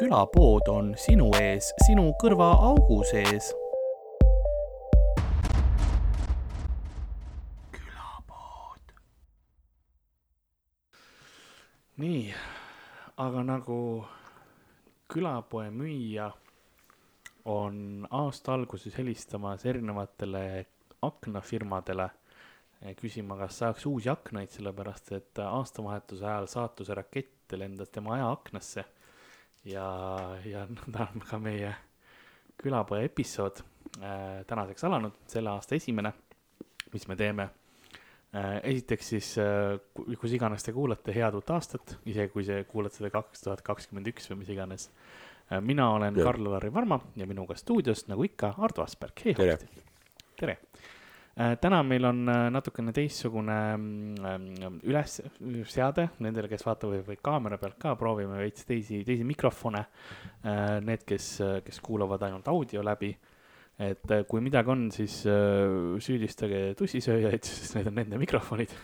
külapood on sinu ees, sinu kõrvaaugu sees. külapood. nii, aga nagu külapoe müüja on aasta alguses helistamas erinevatele aknafirmadele eh, küsima, kas saaks uusi aknaid, sellepärast et aastavahetuse ajal saatuse rakett lendas tema ajaaknasse. Ja, ja nõnda on ka meie külapoe episood äh, tänaseks alanud, selle aasta esimene, mis me teeme äh,. esiteks siis äh,, kus iganes te kuulate, head uut aastat, isegi kui see kuulate seda kaks tuhat kakskümmend üks või mis iganes äh,. mina olen Karl-Lari Varma ja minuga stuudios, nagu ikka, Ardo Asperg, hei Tere. hoosti. tere Äh, täna meil on äh, natukene teistsugune mm, ülesseade nendele, kes vaatavad või kaamera pealt ka, proovime veits teisi, teisi mikrofone. Need, kes, kes kuulavad ainult audio läbi. et äh, kui midagi on, siis äh, süüdistage tussisööjaid, sest need on nende mikrofonid.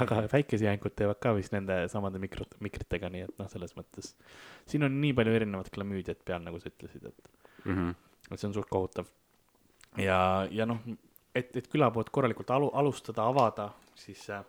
aga päikesejäänikud teevad ka vist nende samade mikro, mikritega, nii et noh, selles mõttes. siin on nii palju erinevat klamüüdiat peal, nagu sa ütlesid, et mm. -hmm. et see on suht kohutav. ja, ja noh, et, et külapood korralikult alu, alustada, avada, siis äh,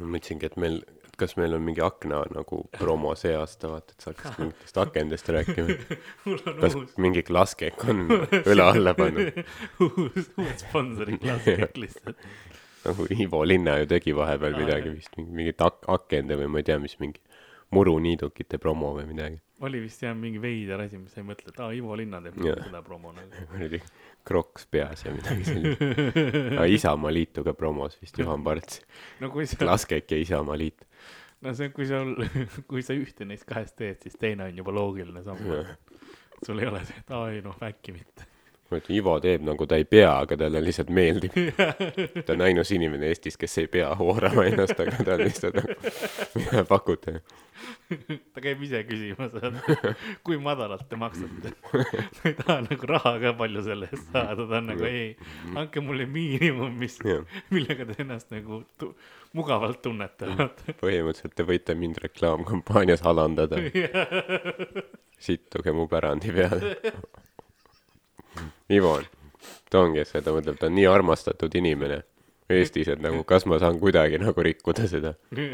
ma mõtlesingi, et meil, et kas meil on mingi akna nagu promo see aasta, vaata, et sa hakkad mingitest akendest rääkima. kas uus, mingi klaskek on õla alla pannud, uus, uus sponsori klassik lihtsalt. nagu Ivo Linna ju tegi vahepeal midagi vist, mingit ak-, akende või ma ei tea, mis mingi muruniidukite promo või midagi. Oli vist jah mingi veider asi, mis sa ei mõtle, et aa, Ivo Linna teeb Jah. seda promo nagu. kuradi kroks peas ja midagi sellist. Isamaa liitu ka promos vist Juhan Parts. no sa, klaskek ja Isamaa liit. no see, kui sa, kui sa ühte neist kahest teed, siis teine on juba loogiline samm. sul ei ole see, et aa ei noh, äkki mitte. Ma ütlen, Ivo teeb nagu ta ei pea, aga talle lihtsalt meeldib. ta on ainus inimene Eestis, kes ei pea hoorama ennast, aga ta lihtsalt nagu, mida pakute. ta käib ise küsimas, kui madalalt te maksate. ta ei taha nagu raha ka palju selle eest saada, ta on nagu ei, andke mulle miinimum, mis, millega te ennast nagu tu- mugavalt tunnete. põhimõtteliselt te võite mind reklaamkampaanias alandada, sittuge mu pärandi peale. Ivo on, ta ongi see, ta mõtleb, ta on nii armastatud inimene Eestis, et nagu kas ma saan kuidagi nagu rikkuda seda.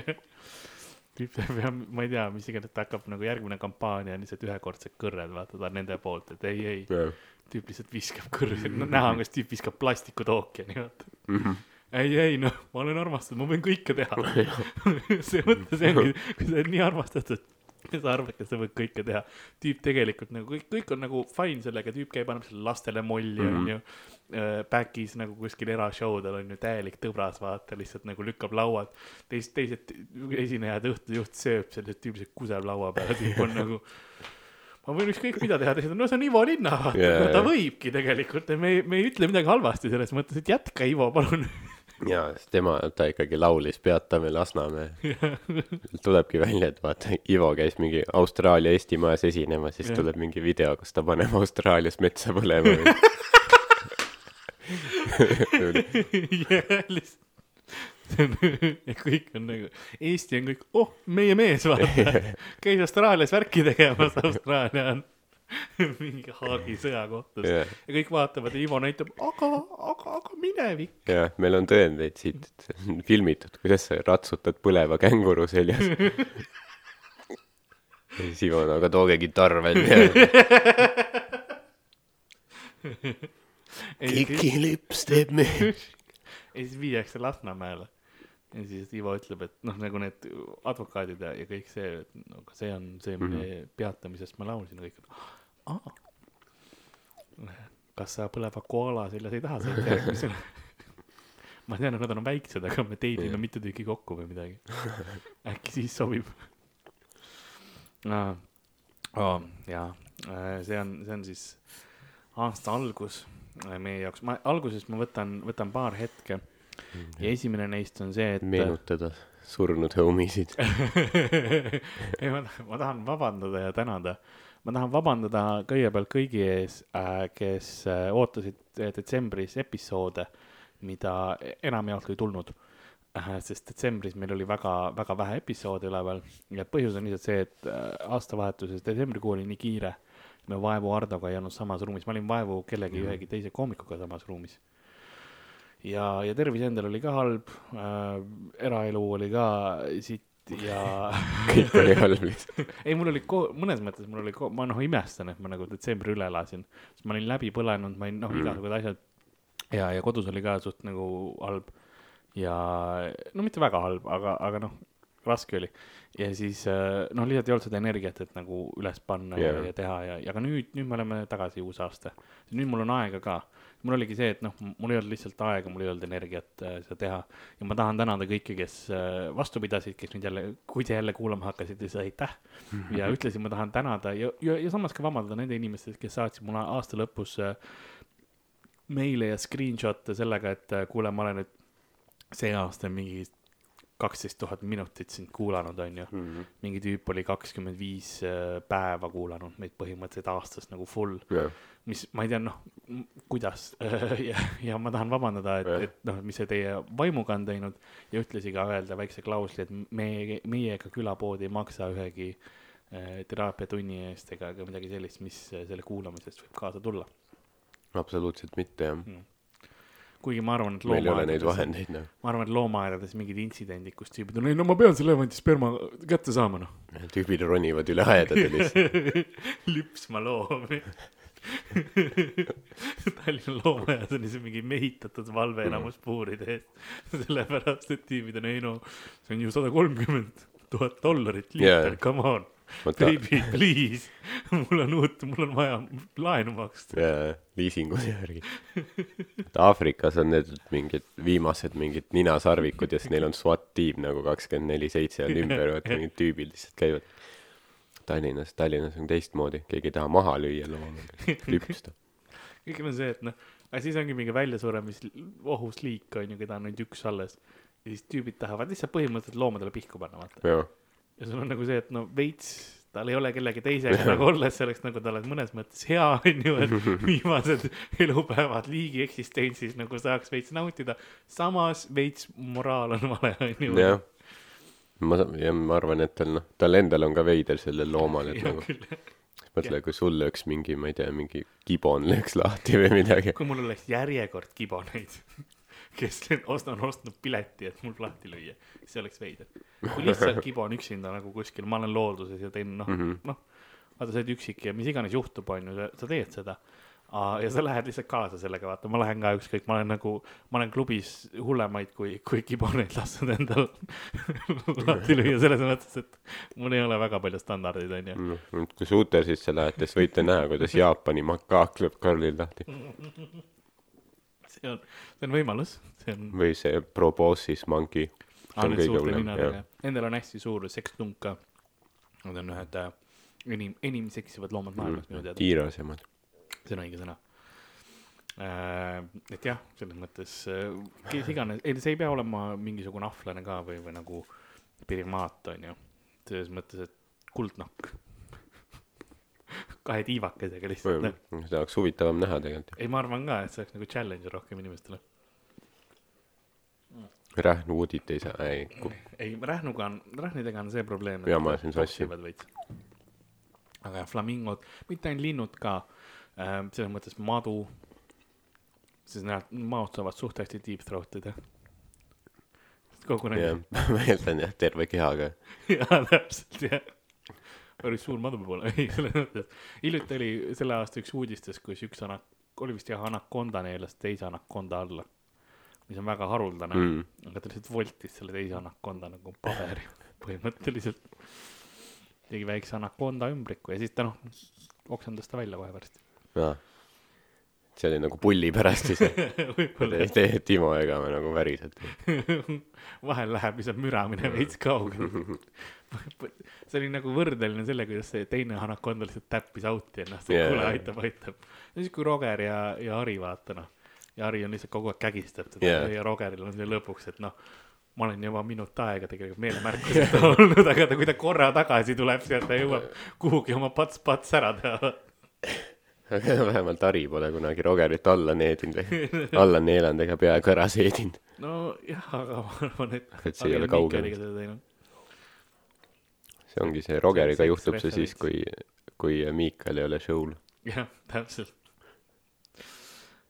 ma ei tea, mis iganes, ta hakkab nagu järgmine kampaania on lihtsalt ühekordsed kõrred, vaata ta on nende poolt, et ei, ei, tüüp lihtsalt viskab kõrvi, no näha on, kas tüüp viskab plastikut ookeani, vaata. ei, ei noh, ma olen armastatud, ma võin kõike teha. see mõte, see ongi, kui sa oled nii armastatud, sa arvad, et sa võid kõike teha. tüüp tegelikult nagu kõik, kõik on nagu fine sellega, tüüp käib, annab selle lastele molli, onju. Back'is nagu kuskil erashowdel on ju täielik tõbras, vaata, lihtsalt nagu lükkab lauad. teised, teised esinejad, õhtujuht sööb selle, tüüp lihtsalt kuseb laua peale, tüüp on nagu ma võin ükskõik mida teha, teised on, no see on Ivo Linna, no, ta võibki tegelikult, me, me ei ütle midagi halvasti selles mõttes, et jätka, Ivo, palun. Ja siis tema, ta ikkagi laulis Peatame Lasnamäe. tulebki välja, et vaata, Ivo käis mingi Austraalia Eestimajas esinemas, siis Jah. tuleb mingi video, kus ta paneb Austraalias metsa põlema jah, lihtsalt. see on, ja kõik on nagu, Eesti on kõik, oh, meie mees, vaata. käis Austraalias värki tegemas, Austraalia on mingi Haagi sõjakohtus Jah. ja kõik vaatavad ja Ivo näitab, aga, aga, aga minevik. jah, meil on tõendeid siit, see on filmitud, kuidas sa ratsutad põleva känguru seljas. ja siis Ivo aga tooge kitarr välja. kikilips teeb meelt. ja siis viiakse Lasnamäele. ja siis Ivo ütleb, et noh, nagu need advokaadid ja, ja kõik see, et no aga see on see, mille mm -hmm. peatamisest ma laulsin kõik on, aa. kas sa põleva koala seljas ei taha sõita järgmisena? ma tean, et nad on väiksed, aga me teibime Jah. mitu tükki kokku või midagi. äkki siis sobib. Oh, jaa, see on, see on siis aasta algus äh, meie jaoks, ma alguses ma võtan, võtan paar hetke ja esimene neist on see, et. meenutada surnud homisid. ei, ma, ma tahan vabandada ja tänada. Ma tahan vabandada kõigepealt kõigi ees äh,, kes äh, ootasid äh, detsembris episoode, mida enamjaolt ei tulnud sest detsembris meil oli väga, väga vähe episoode üleval ja põhjus on lihtsalt see, et aastavahetuses detsembrikuu oli nii kiire. me Vaevu Hardoga ei olnud samas ruumis, ma olin Vaevu kellegi ühegi teise koomikuga samas ruumis. ja, ja tervis endal oli ka halb äh,, eraelu oli ka sitt ja kõik oli lihtsalt. ei, mul oli ko-, mõnes mõttes mul oli ko-, ma noh imestan, et ma nagu detsembri üle elasin, sest ma olin läbi põlenud, ma olin noh, Mm. igasugused asjad ja, ja kodus oli ka suht nagu halb ja no mitte väga halb, aga, aga noh, raske oli. ja siis äh, noh, lihtsalt ei olnud seda energiat, et nagu üles panna yeah. Ja, ja teha ja, ja aga nüüd, nüüd me oleme tagasi uus aasta. nüüd mul on aega ka. Mul oligi see, et noh, mul ei olnud lihtsalt aega, mul ei olnud energiat äh, seda teha ja ma tahan tänada kõiki, kes äh, vastu pidasid, kes nüüd jälle, kui te jälle kuulama hakkasite, siis aitäh. ja ühtlasi ma tahan tänada ja, ja, ja samas ka vabandada nende inimeste kes saatsid mulle aasta lõpus äh, meile ja screenshot'e sellega, et äh, kuule, ma olen nüüd see aasta mingi kaksteist tuhat minutit sind kuulanud, onju. mingi tüüp oli kakskümmend viis äh, päeva kuulanud meid põhimõtteliselt aastas nagu full, jah, mis ma ei tea, noh, kuidas ja, ja ma tahan vabandada, et Jah., et noh, mis see teie vaimuga on teinud ja ühtlasi ka öelda väikse klausli, et me, meiega külapood ei maksa ühegi äh, teraapiatunni eest ega ka midagi sellist, mis äh, selle kuulamisest võib kaasa tulla. absoluutselt mitte jah. Kuigi ma arvan, et meil ei ole neid vahendeid noh. ma arvan, et loomaaedades mingid intsidendid, kus tüübid on, ei no ma pean selle elevanti sperma kätte saama, noh. tüübid ronivad üle aedade lihtsalt. lüpsma loomi. Tallinna loomaaias on siis mingi mehitatud valve enamus puuride eest, sellepärast et tüübid on, ei no see on ju sada kolmkümmend tuhat dollarit liiter Jaa. come on, baby, please, mul on uut, mul on vaja laenu maksta. jaa, liisingu järgi. Aafrikas on need mingid viimased mingid ninasarvikud ja siis neil on SWAT tiim nagu kakskümmend neli seitse on ümber, vaata mingid tüübid lihtsalt käivad. Tallinnas, Tallinnas on teistmoodi, keegi ei taha maha lüüa looma, lüpsta. kõigil on see, et noh, aga siis ongi mingi väljasuremis-ohus liik on ju, keda on ainult üks alles. ja siis tüübid tahavad lihtsalt põhimõtteliselt loomadele pihku panna, vaata. jah, ja sul on nagu see, et no veits, tal ei ole kellegi teisega nagu olles, see oleks nagu talle mõnes mõttes hea, on ju, et viimased elupäevad liigi eksistentsis nagu saaks veits nautida. samas veits moraal on vale, on ju. jah. ma, ja ma arvan, et tal noh, tal endal on ka veider sellel loomal, et hea nagu mõtle, kui sul lööks mingi, ma ei tea, mingi gibon lööks lahti või midagi. kui mul oleks järjekord kiboneid, kes ost- on ostnud pileti, et mul lahti lüüa, see oleks veider. kui lihtsalt kibon üksinda nagu kuskil, ma olen looduses ja teen noh mm. -hmm., noh, vaata, sa oled üksik ja mis iganes juhtub, on ju, sa teed seda. ja sa lähed lihtsalt kaasa sellega, vaata, ma lähen ka ükskõik, ma olen nagu, ma olen klubis hullemaid kui, kui kiboneid lasknud endal lahti lüüa, selles mõttes, et mul ei ole väga palju standardeid, on ju. Mm, kui suutersisse lähete, siis võite näha, kuidas Jaapani makaak lööb Karlil lahti see on, see on võimalus, see on või see proboscis monkey. aa, on kõige hullem, jah., nendel on hästi suur sekstung ka. Nad on ühed äh, enim, enim seksivad loomad maailmas minu teada, kiirasemad. see on õige sõna. et jah, selles mõttes, kes iganes, ei see ei pea olema mingisugune ahvlane ka või, või nagu primaat on ju, selles mõttes, et kuldnokk. Kahe tiivakesega lihtsalt, noh. seda oleks huvitavam näha tegelikult. ei, ma arvan ka, et see oleks nagu challenge rohkem inimestele. Rähnu uudit ei saa, ei, ei, rähnuga on, rähnidega on see probleem. Jaa, ma ajasin sassi. aga jah, flamingod, mitte ainult linnud ka äh,, selles mõttes madu, siis nad, maod saavad suht hästi deep throat ida. kogu jah nende,, ma eeldan jah, terve kehaga. jaa, täpselt jah. Päris suur madu olema, ei selles mõttes. hiljuti oli selle aasta üks uudistes, kus üks anak, oli vist jah, anakonda neelas teise anakonda alla. mis on väga haruldane mm., aga ta lihtsalt voltis selle teise anakonda nagu paberi põhimõtteliselt. tegi väikse anakonda ümbriku ja siis ta noh, oksendas ta välja kohe varsti. aa, see oli nagu pulli pärast siis. ei tee Timo ega me nagu väriselt. vahel läheb lihtsalt müramine veits kaugele. see oli nagu võrdeline selle, kuidas see teine anakonda lihtsalt täppis out'i ennast, Jaa. kuule aitab, aitab. ja siis, kui Roger ja, ja Harri vaata noh, ja Harri on lihtsalt kogu aeg kägistab teda Jaa. ja Rogeril on see lõpuks, et noh, ma olen juba minut aega tegelikult meelemärkuseta olnud, aga ta, kui ta korra tagasi tuleb sealt, ta jõuab kuhugi oma pats-pats ära teha. vähemalt Harri pole kunagi Rogerit alla needinud või alla neelanud ega peaaegu ära seedinud. nojah, aga ma arvan, et. Et see ei ole kaugel. see ongi see, Rogeriga juhtub see siis, kui, kui Miikal ei ole show'l. jah, täpselt.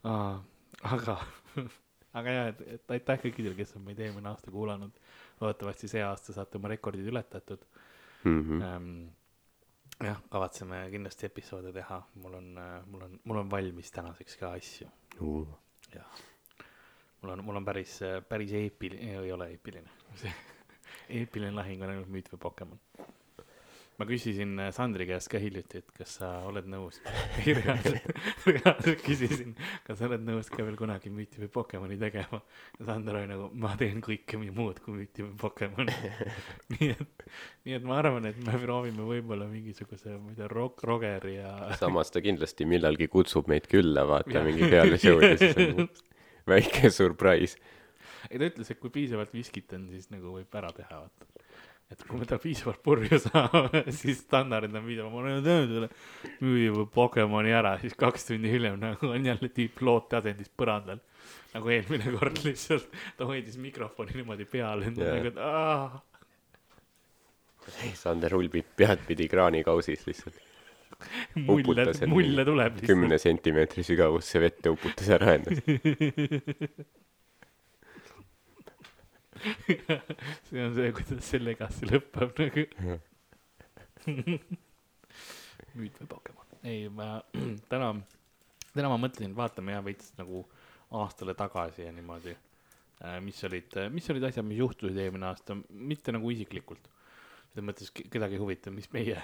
aga, aga jaa, et, et aitäh kõikidele, kes on meid eelmine aasta kuulanud. loodetavasti see aasta saate oma rekordid ületatud Mhm. ähm,. jah, kavatseme kindlasti episoode teha, mul on, mul on, mul on valmis tänaseks ka asju. mul on, mul on päris, päris eepiline, ei ole eepiline. eepiline lahing on ainult müüt või Pokemon. Ma küsisin äh, Sandri käest ka hiljuti, et kas sa oled nõus, ei reaalselt, reaalselt küsisin, kas sa oled nõus ka veel kunagi müüti või Pokemoni tegema. ja Sander oli nagu, ma teen kõike muud kui müüti või Pokemoni. nii et, nii et ma arvan, et me proovime võib-olla mingisuguse, ma ei tea, Rog-, Rogeri ja samas ta kindlasti millalgi kutsub meid külla, vaata Jah. mingi peale show'd ja siis on väike surprise. ei ta ütles, et kui piisavalt viskit on, siis nagu võib ära teha, vaata. Et kui me tal piisavalt purju saame, siis standardid on piisav, ma olen öelnud sulle, müüa Pokemoni ära, siis kaks tundi hiljem nagu on jälle tüüp looteasendis põrandal. nagu eelmine kord lihtsalt, ta hoidis mikrofoni niimoodi peal, et Jaa. nagu, et aa. Sander ulbib peadpidi kraanikausis lihtsalt. mulle mulle tuleb kümne sentimeetri sügavusse vette uputas ära ennast. see on see, kuidas see Legacy lõpeb nagu. müüt või Pokemon? ei, ma täna, täna ma mõtlesin, vaatame ja veits nagu aastale tagasi ja niimoodi. mis olid, mis olid asjad, mis juhtusid eelmine aasta, mitte nagu isiklikult. selles mõttes ke- kedagi ei huvita, mis meie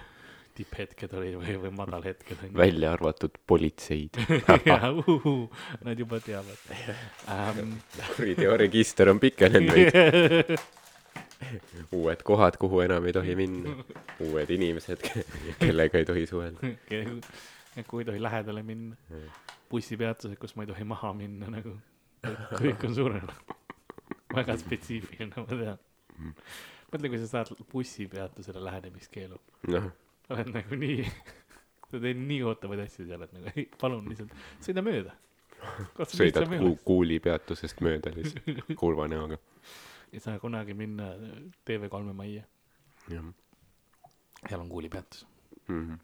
tipphetked olid või, või madalhetked on ju. välja arvatud politseid. jaa, nad juba teavad um,. kuriteoregister on pikenenud veidi. uued kohad, kuhu enam ei tohi minna. uued inimesed, kellega ei tohi suhelda. kui ei tohi lähedale minna, bussipeatused, kus ma ei tohi maha minna nagu, kõik on suurenenud. väga spetsiifiline, ma tean. mõtle, kui sa saad bussipeatusele lähenemiskeelu, noh, oled nagu nii, sa teed nii ootavaid asju seal, et nagu ei, palun lihtsalt sõida mööda. sõidad ku-, kuuli peatusest mööda lihtsalt kurva näoga. ei saa kunagi minna TV3 majja, jah. seal on kuulipeatus. Mhm.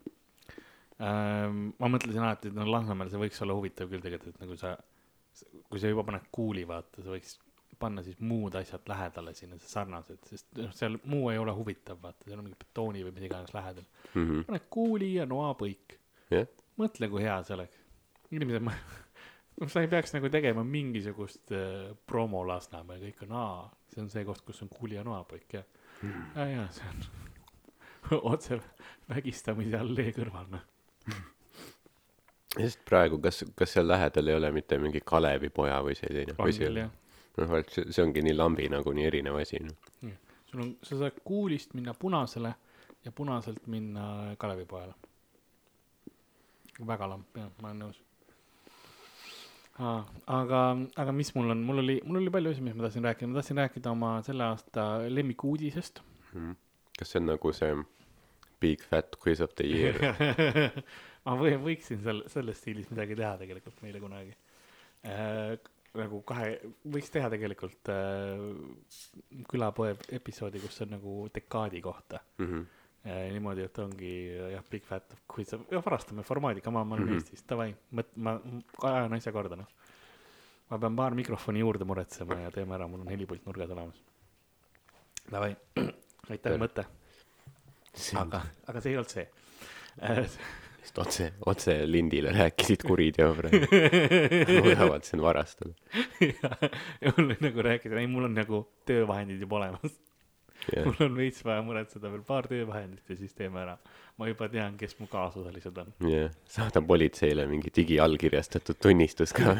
Ähm, ma mõtlesin alati, et no Lasnamäel see võiks olla huvitav küll tegelikult, et nagu sa, kui sa juba paned kuuli, vaata, sa võiks panna siis muud asjad lähedale sinna, sarnased, sest noh, seal muu ei ole huvitav, vaata, seal on mingi betooni või mis iganes lähedal. Mhm. paned kuuli ja noapõik. jah, mõtle, kui hea see oleks. inimesed, noh, sa ei peaks nagu tegema mingisugust äh, promo Lasnamäel, kõik on, aa, see on see koht, kus on kuuli ja noapõik ja, ja, ja see on otse vägistamise allee kõrval, noh. sest praegu, kas, kas seal lähedal ei ole mitte mingi Kalevipoja või selline on küll, jah. noh, vot see, ongi nii lambi nagu nii erinev asi, noh. sul on, sa saad kuulist minna punasele ja punaselt minna Kalevipojale. väga lamp jah, ma olen nõus. aga, aga mis mul on, mul oli, mul oli palju asju, mis ma tahtsin rääkida, ma tahtsin rääkida oma selle aasta lemmikuudisest. kas see on nagu see Big Fat Quiz of the Year? ma või, võiksin seal selles stiilis midagi teha tegelikult meile kunagi äh,. Nagu kahe, võiks teha tegelikult äh, külapoe episoodi, kus on nagu dekaadi kohta Mhm. äh,. niimoodi, et ongi jah, Big Fat Quiz, varastame formaadi, come on, ma olen Mhm. Eestis, davai, mõt-, ma ajan asja korda noh. ma pean paar mikrofoni juurde muretsema ja teeme ära, mul on helipult nurgas olemas. Davai, aitäh mõte, aga, aga see ei olnud see sest otse, otse lindile rääkisid kuriteo praegu. võivad sind varastada. ja mul oli nagu rääkida, ei, mul on nagu töövahendid juba olemas. jah, mul on veits vaja muretseda veel paar töövahendit ja siis teeme ära. ma juba tean, kes mu kaasosalised on. jah, saada politseile mingi digiallkirjastatud tunnistus ka.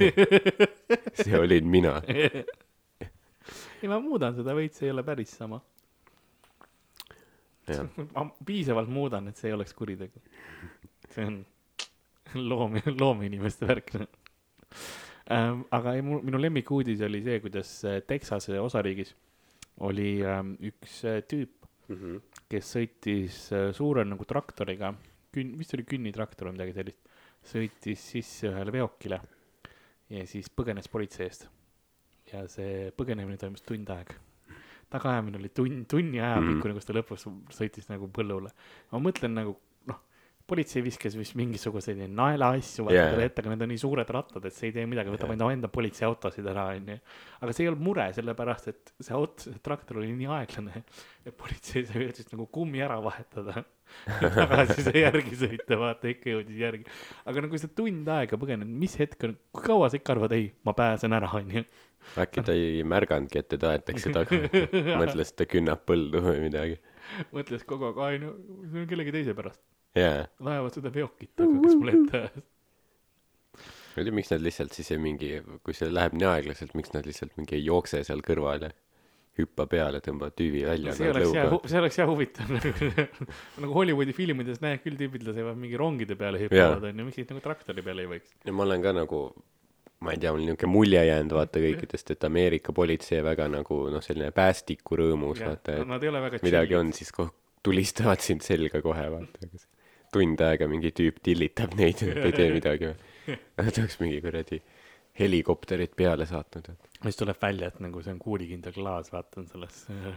see olin mina. ei, ma muudan seda veits, ei ole päris sama. ma piisavalt muudan, et see ei oleks kuritegu. See on loom, loomeinimeste värk ähm,. aga ei, mu, minu lemmikuudis oli see, kuidas äh, Texase osariigis oli ähm, üks äh, tüüp, kes sõitis äh, suure nagu traktoriga, künn-, vist oli künnitraktor või midagi sellist, sõitis sisse ühele veokile ja siis põgenes politsei eest. ja see põgenemine toimus tund aega. tagaajamine oli tund, tunni aja Mhm. pikkune, kus ta lõpuks sõitis nagu põllule. ma mõtlen nagu politsei viskas vist mingisuguseid naelaasju vaata talle ette, aga need on nii suured rattad, et see ei tee midagi, võtab Jaa. enda politseiautosid ära, onju. aga see ei olnud mure, sellepärast et see auto, see traktor oli nii aeglane, et politsei sai siis nagu kummi ära vahetada. tagasi sai järgi sõita, vaata ikka jõudis järgi. aga kui sa tund aega põgened, mis hetk on, kui kaua sa ikka arvad, ei, ma pääsen ära, onju. äkki ta ei märganudki, et teda aetakse taga, mõtles, et ta künnab põldu või midagi. mõtles kogu aeg, ai no see on kellegi teise pärast, jaa, ajavad seda veokit, aga kes mulle ette ajas. ma ei tea, miks nad lihtsalt siis ei mingi, kui see läheb nii aeglaselt, miks nad lihtsalt mingi ei jookse seal kõrval ja hüppa peale, tõmba tüübi välja. see oleks hea, see oleks hea huvitav nagu Hollywoodi filmides näed küll tüübid lasevad mingi rongide peale hüppavad onju, miks siis nagu traktori peale ei võiks? ja ma olen ka nagu, ma ei tea, mul niisugune mulje jäänud vaata kõikidest, et Ameerika politsei väga nagu noh, selline päästikurõõmus vaata, et väga midagi on, siis tulistavad sind selga kohe vaata. Tund aega mingi tüüp tillitab neid ja nad ei tee midagi. Nad oleks mingi kuradi helikopterid peale saatnud. siis tuleb välja, et nagu see on kuulikindel klaas, vaatan selles äh,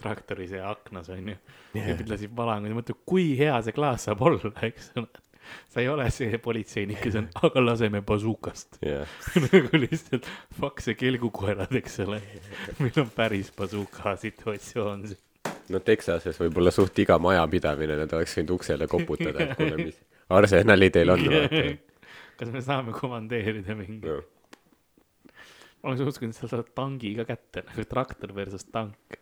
traktoris ja aknas onju. tüübid lasid valanguid ja mõtled, kui hea see klaas saab olla, eks ole. sa ei ole see politseinik, kes on, aga laseme bazukast. jah, nagu lihtsalt fuck see kelgukoerad, eks ole. meil on päris bazuka situatsioon siin. No Texases võib-olla suht iga majapidamine, nad oleks võinud uksele koputada, et kuule, mis arsenali teil on, kas me saame komandeerida mingi, no ma oleks uskunud, et sa saad tangi ka kätte nagu traktor versus tank.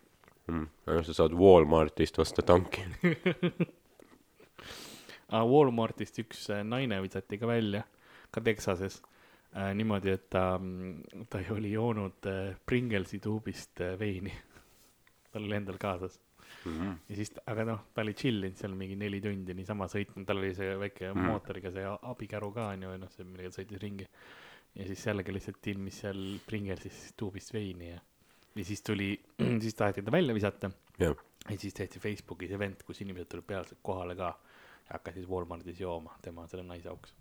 mm.. aga sa saad Walmartist osta tanki. aga Walmartist üks äh, naine visati ka välja, ka Texases äh,. niimoodi, et ta, ta oli joonud äh, Pringlesi tuubist äh, veini. Tal oli endal kaasas Mm. ja siis, aga noh, ta oli chill inud seal mingi neli tundi niisama sõitnud, tal oli see väike Mm. mm. mootoriga see abikäru ka onju, või noh, see millega ta sõitis ringi. ja siis jällegi lihtsalt tilmis seal Pringlesis tuubist veini ja, ja siis tuli, siis taheti ta välja visata jah, ja siis tehti Facebookis event, kus inimesed tulid peale kohale ka ja hakkasid Walmartis jooma tema selle naise auks.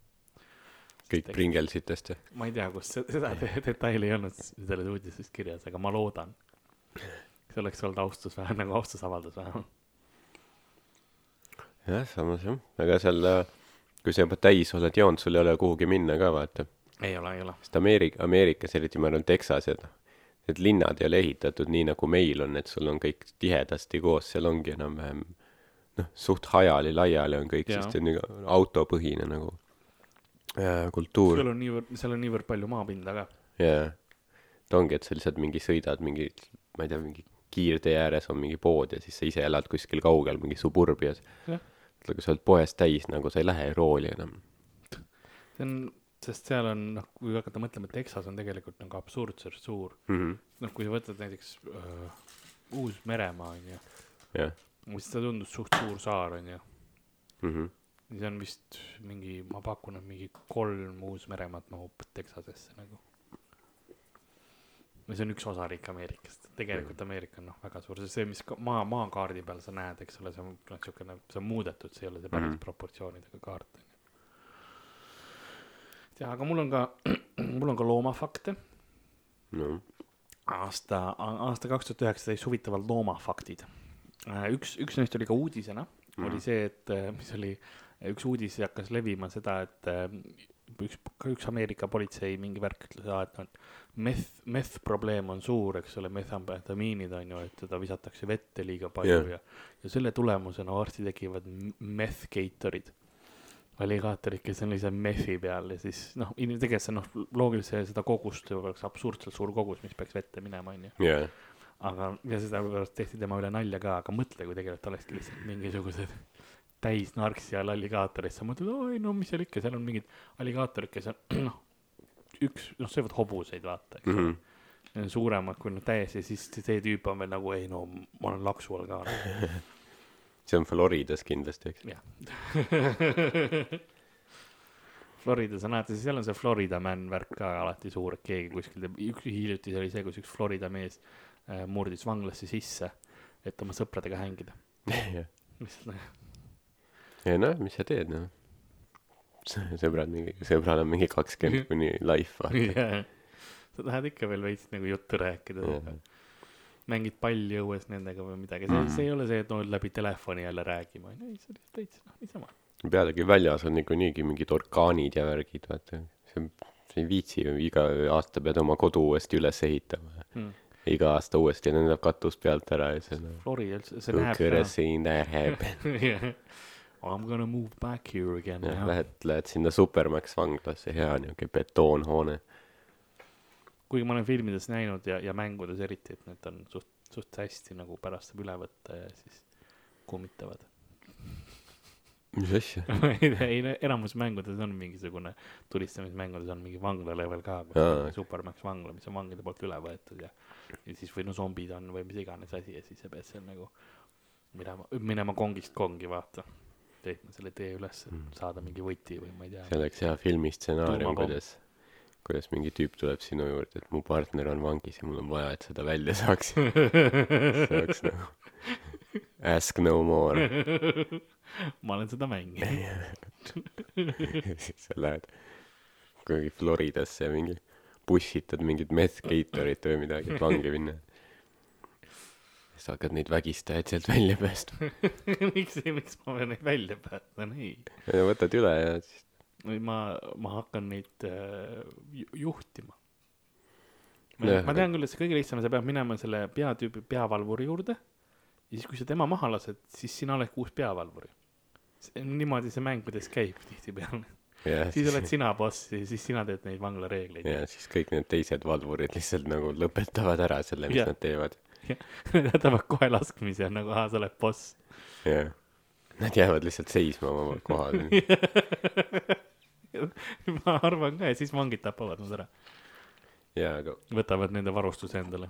kõik Pringlesitest ja. ma ei tea, kus se- seda de- detaili ei olnud selles uudises kirjas, aga ma loodan. See oleks olnud austus vähe nagu austusavaldus vähemalt. jah, samas jah, aga seal, kui sa juba täis oled joonud, sul ei ole kuhugi minna ka vaata. ei ole, ei ole. sest Ameerika, Ameerikas, eriti ma arvan Texas ja noh, need linnad ei ole ehitatud nii nagu meil on, et sul on kõik tihedasti koos, seal ongi enam-vähem noh, suht hajali-laiali on kõik, Jaa. sest see on nagu autopõhine nagu äh, kultuur seal on niivõrd, seal on niivõrd palju maapinda ka. ja et ongi, et sa lihtsalt mingi sõidad mingi, ma ei tea, mingi kiirtee ääres on mingi pood ja siis sa ise elad kuskil kaugel mingi suburbias. Kui sa oled poest täis nagu sa ei lähe rooli enam. see on, sest seal on noh, kui hakata mõtlema, Texas on tegelikult nagu absurdselt suur. mm. -hmm. noh, kui sa võtad näiteks äh, Uus-Meremaa onju, jah siis ta tundus suht suur saar onju. mm. -hmm. see on vist mingi, ma pakun, et mingi kolm Uus-Meremaad mahub Texasesse nagu. Või see on üks osariik Ameerikast, tegelikult Ameerika on noh, väga suur, see, mis maa, maakaardi peal sa näed, eks ole, see on noh, siukene, see on muudetud, see ei ole see päris mm Mhm. -hmm. proportsioonidega kaart onju. jah, aga mul on ka, mul on ka loomafakte no aasta, aasta kaks tuhat üheksateist huvitavad loomafaktid. üks, üks neist oli ka uudisena mm, Mhm. -hmm. oli see, et äh, mis oli, üks uudis hakkas levima seda, et üks, üks Ameerika politsei mingi värk ütles, et noh, meth, meth probleem on suur, eks ole, methamfetamiinid on ju, et teda visatakse vette liiga palju yeah. ja, ja selle tulemusena varsti tekivad m- meth-gaitorid alligaatorid, kes on lihtsalt methi peal ja siis noh, tegelikult see noh, loogiliselt seda kogust oleks absurdselt suur kogus, mis peaks vette minema, onju. jaa, aga, ja seda tehti tema üle nalja ka, aga mõtle, kui tegelikult olekski lihtsalt mingisugused täis narksi all alligaatorid, sa mõtled, oi no mis seal ikka, seal on mingid alligaatorid, kes on noh, üks, noh, söövad hobuseid, vaata, eks ole. Need on suuremad kui nad täiesti, siis see tüüp on veel nagu ei no ma olen laksu all ka. see on Floridas kindlasti, eks. jah. Florida, sa näed, seal on see Florida man värk ka alati suur, et keegi kuskil teeb, üks hiljuti see oli see, kus üks Florida mees äh, murdis vanglasse sisse, et oma sõpradega hängida. lihtsalt nagu ja noh, mis sa teed, noh. sõbrad mingi, sõbral on mingi kakskümmend kuni life, vaata. jah. sa tahad ikka veel veits nagu juttu rääkida Jah. mängid palli õues nendega või midagi see Mhm. see ei ole see et no läbi telefoni jälle räägima onju ei see on lihtsalt veits noh niisama pealegi väljas on niikuinii mingid orkaanid ja värgid vaata see sa ei viitsi ju iga aasta pead oma kodu uuesti üles ehitama hmm. iga aasta uuesti lendab katus pealt ära ja see on Florida üldse see näeb could have seen that happen Yeah. I m gonna move back here again jah lähed lähed sinna Supermax vanglasse. Hea niuke betoonhoone. Kuigi ma olen filmides näinud ja ja mängudes eriti et need on suht suht hästi nagu pärast saab üle võtta ja siis kummitavad. Mis asja? Ei enamus mängudes on mingisugune tulistamismängudes on mingi vangla level ka kus on Supermax vangla mis on vangide poolt üle võetud ja ja siis või no zombid on või mis iganes asi ja siis sa pead seal nagu minema minema kongist kongi vaata leidma selle tee üles et Mm. saada mingi võti või ma ei tea. See oleks hea filmistsenaarium kuidas kuidas mingi tüüp tuleb sinu juurde et mu partner on vangis ja mul on vaja et seda välja saaks. See oleks nagu ask no more. Ma olen seda mänginud. Siis sa lähed kuhugi Floridasse ja mingi bussitad mingit meth Gatorit või midagi et vangi minna siis hakkad neid vägistajaid sealt välja päästma. Miks miks ma pean neid välja päästma? Ei. Ja võtad üle ja siis või ma ma hakkan neid äh, ju- juhtima. Jah, ma tean küll et see kõige lihtsam sa pead minema selle peatüübi peavalvuri juurde ja siis kui sa tema maha lased siis sina oled uus peavalvur niimoodi see mängudes käib tihtipeale. Ja siis oled sina boss ja siis sina teed neid vangla reegleid ja siis kõik need teised valvurid lihtsalt nagu lõpetavad ära selle mis Jah. nad teevad Nad jätavad kohe laskmise ja nagu aa sa oled boss. Jah. Nad jäävad lihtsalt seisma oma kohal. Ma arvan ka ja siis vangid tapavad nad ära. Ja aga võtavad nende varustuse endale.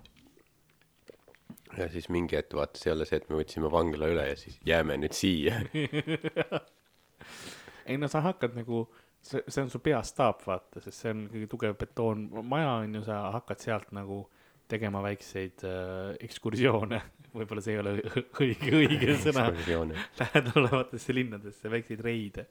Ja siis mingi hetk vaata see ei ole see et me võtsime vangla üle ja siis jääme nüüd siia. Ei no sa hakkad nagu see see on su peastaap vaata sest see on kõige tugev betoonmaja on ju sa hakkad sealt nagu tegema väikseid äh, ekskursioone. Võib-olla see ei ole õige õige sõna. Ekskursioone. lähedal olevatesse linnadesse väikseid reide.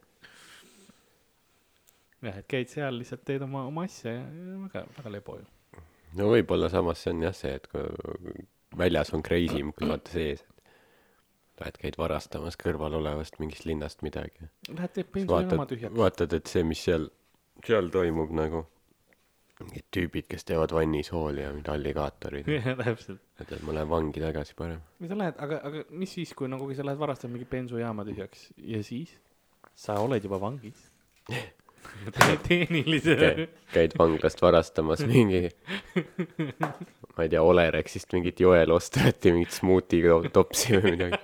Jah et käid seal lihtsalt teed oma oma asja ja, väga väga lebo ju. No võib-olla samas see on jah see et kui väljas on crazy im kui vaata sees et lähed käid varastamas kõrval olevast mingist linnast midagi. Lähed teed pensionijaama vaatad tühjaks. vaatad et see mis seal seal toimub nagu mingid tüübid kes teevad vannisooli ja mingid alligaatorid. Jah täpselt. Ütled ma lähen vangi tagasi parem. Või sa lähed aga aga mis siis kui nagu sa lähed varastama mingi bensujaama tühjaks ja siis? Sa oled juba vangis. Tehnilise Käi- käid vanglast varastamas mingi ma ei tea Olerexist mingit Joel Ostrati mingit smuuti to- topsi või midagi.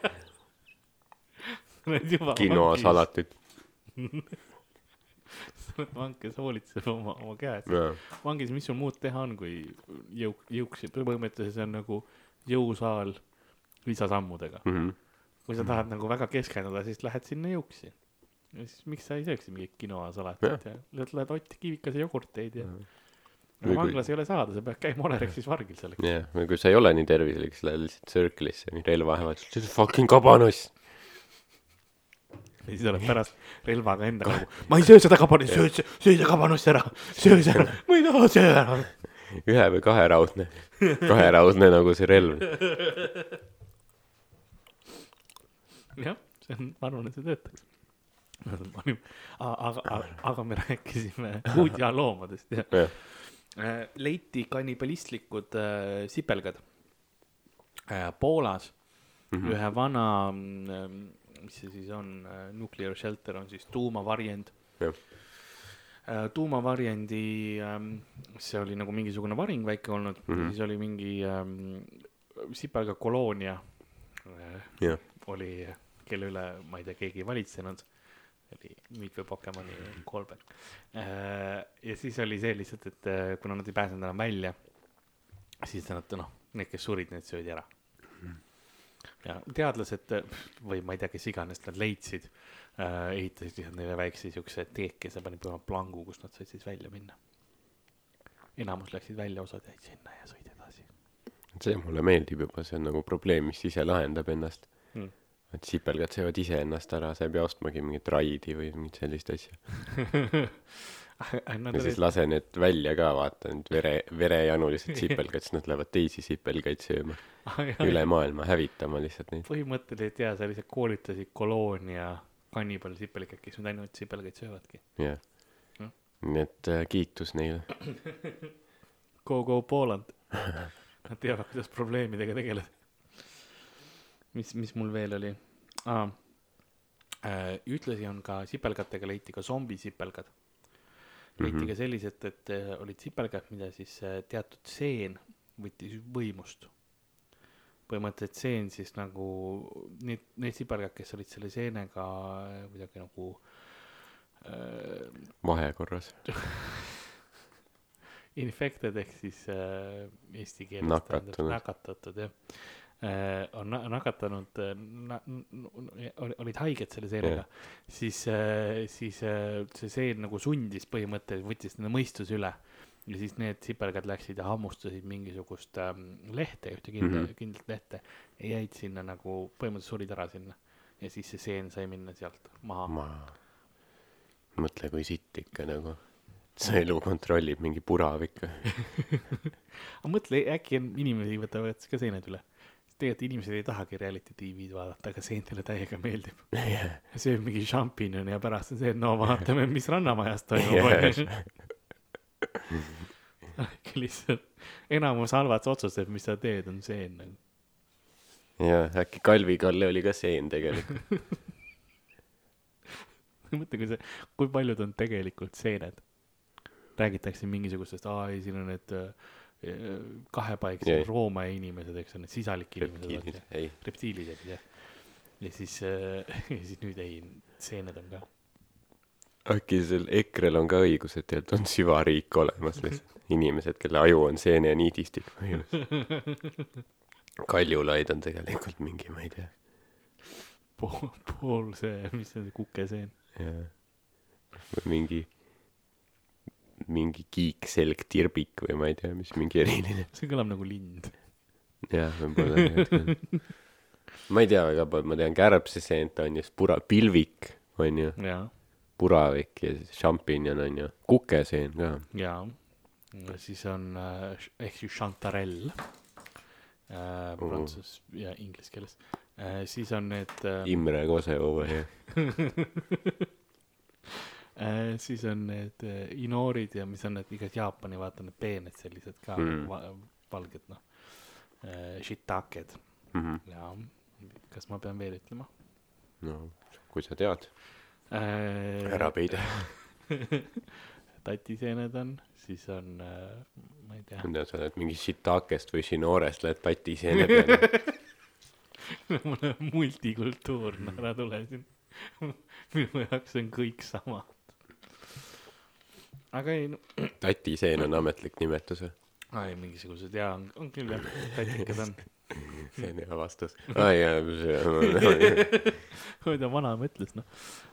Oled juba quinoa-salatit vang kes hoolitseb oma oma käe eest jaa. Vangis mis sul muud teha on kui jõuk jõuksi põhimõtteliselt see on nagu jõusaal lisasammudega. Mhm. Kui sa tahad nagu väga keskenduda siis lähed sinna jõuksi. Ja siis miks sa ei sööks mingit quinoa-salatit ja lihtsalt lähed Ott Kivikase jogurteid ja Või aga kui- vanglas ei ole saada sa pead käima Olerexis vargil selleks. Jah või kui sa ei ole nii tervislik siis lähed lihtsalt Circle'isse mingi relvaevad fucking kabanoss ja siis oled pärast relvaga endaga nagu ma ei söö seda kabanossi söö see söö see kabanossi ära söö see ära. Ma ei taha söö ära. Ühe või kaheraudne kaheraudne nagu see relv. Jah see on ma arvan et see töötaks. Aga aga aga me rääkisime uudjaloomadest ja jah. Äh, leiti kannibalistlikud äh, sipelgad. Äh, Poolas Mhm. ühe vana mm, mis see siis on äh, nuclear shelter on siis tuumavarjend äh, tuumavarjendi ähm, see oli nagu mingisugune varing väike olnud mm. -hmm. siis oli mingi ähm, sipelga koloonia äh, jah. oli kelle üle ma ei tea keegi ei valitsenud. Oli Meet või Pokemoni callback äh, ja siis oli see lihtsalt et äh, kuna nad ei pääsenud enam välja siis nad noh need kes surid need söödi ära ja teadlased äh, või ma ei tea kes iganes nad leidsid äh, ehitasid lihtsalt neile väikse siukse teekese panid põhimõtteliselt plangu kust nad said siis välja minna. Enamus läksid välja osad jäid sinna ja sõid edasi. See mulle meeldib juba see on nagu probleem mis ise lahendab ennast. Mm. et sipelgad söövad iseennast ära sa ei pea ostmagi mingit raidi või mingit sellist asja ja siis lase need välja ka, vaata need vere, verejanulised sipelgad, siis nad lähevad teisi sipelgaid sööma. üle maailma hävitama lihtsalt neid. põhimõtteliselt jaa, sa lihtsalt koolitasid koloonia kannibal sipelgaid, kes nüüd ainult sipelgaid söövadki. jah Jah.. nii et äh, kiitus neile. Go go Poland. Nad teavad, kuidas probleemidega tegeleda. mis, mis mul veel oli ah,? ühtlasi on ka sipelgatega leiti ka zombisipelgad. Leiti Mhm. ka sellised, et äh, olid sipelgad, mida siis äh, teatud seen võttis võimust. põhimõtteliselt seen siis nagu need, need sipelgad, kes olid selle seenega äh, kuidagi nagu äh, vahekorras. infected ehk siis äh, eesti keeles Nakatunud. tähendab nakatatud jah on na- nakatanud äh, olid, haiged selle seenega Jah. siis äh,, siis äh, see seen nagu sundis põhimõtteliselt, võttis nende mõistuse üle ja siis need sipelgad läksid ja hammustasid mingisugust ähm, lehte, ühte kindla mm. -hmm. kindlat lehte ja jäid sinna nagu, põhimõtteliselt surid ära sinna ja siis see seen sai minna sealt maha ma, mõtle, kui sitt ikka nagu. see elu kontrollib mingi puravik. aga mõtle, äkki on inimesi võtavad ka seened üle. Tegelikult inimesed ei tahagi reality tv-d vaadata, aga seentele täiega meeldib. sööb mingi šampinjoni ja pärast on see, et no vaatame, mis Rannamajas toimub. lihtsalt enamus halvad otsused, mis sa teed, on seen nagu. jah, äkki Kalvi Kalle oli ka seen tegelikult. mõtle, kui see, kui paljud on tegelikult seened. räägitakse mingisugustest, aa ei, siin on need äh, kahepaiksed. Rooma inimesed, eks ole, need sisalik inimesed. reptiilid olid jah. ja siis äh, ja siis nüüd ei, seened on ka. äkki sel EKRE-l on ka õigus, et tegelikult on süvariik olemas lihtsalt. inimesed, kelle aju on seene ja niidistik põhimõtteliselt. Kaljulaid on tegelikult mingi, ma ei tea, pool, pool see, mis see on, kukeseen. jah. või mingi, mingi kiikselgtirbik või ma ei tea, mis mingi eriline. see kõlab nagu lind. jah, võib-olla ma ei tea väga palju, ma tean kärbseseent on ju, siis pura-, pilvik on ju, puravik ja siis šampinjon on ju, kukeseen ka. jaa. siis on äh, ehk siis chantarell äh, prantsus ja inglise keeles äh,. siis on need äh,, Imre Kosevoo ja äh, siis on need äh, inoorid ja mis on need igast Jaapani, vaata need peened sellised ka Mm. mm. va, valged noh äh,, shiitaked mm. -hmm. ja kas ma pean veel ütlema no kui sa tead, äh,? ära peida. tatiseened on, siis on äh,, ma ei tea ma tean, sa oled mingi shiitakest või shinoorest lähed patiseene peale. mul on multikultuurne, ära tule siin. minu jaoks on kõik sama. Aga ei, no, tatiseen on ametlik nimetus või? ei mingisugused jaa, on, küll jah, tatikad on. see on hea vastus. aa jaa, see mida vanaema ütles, noh.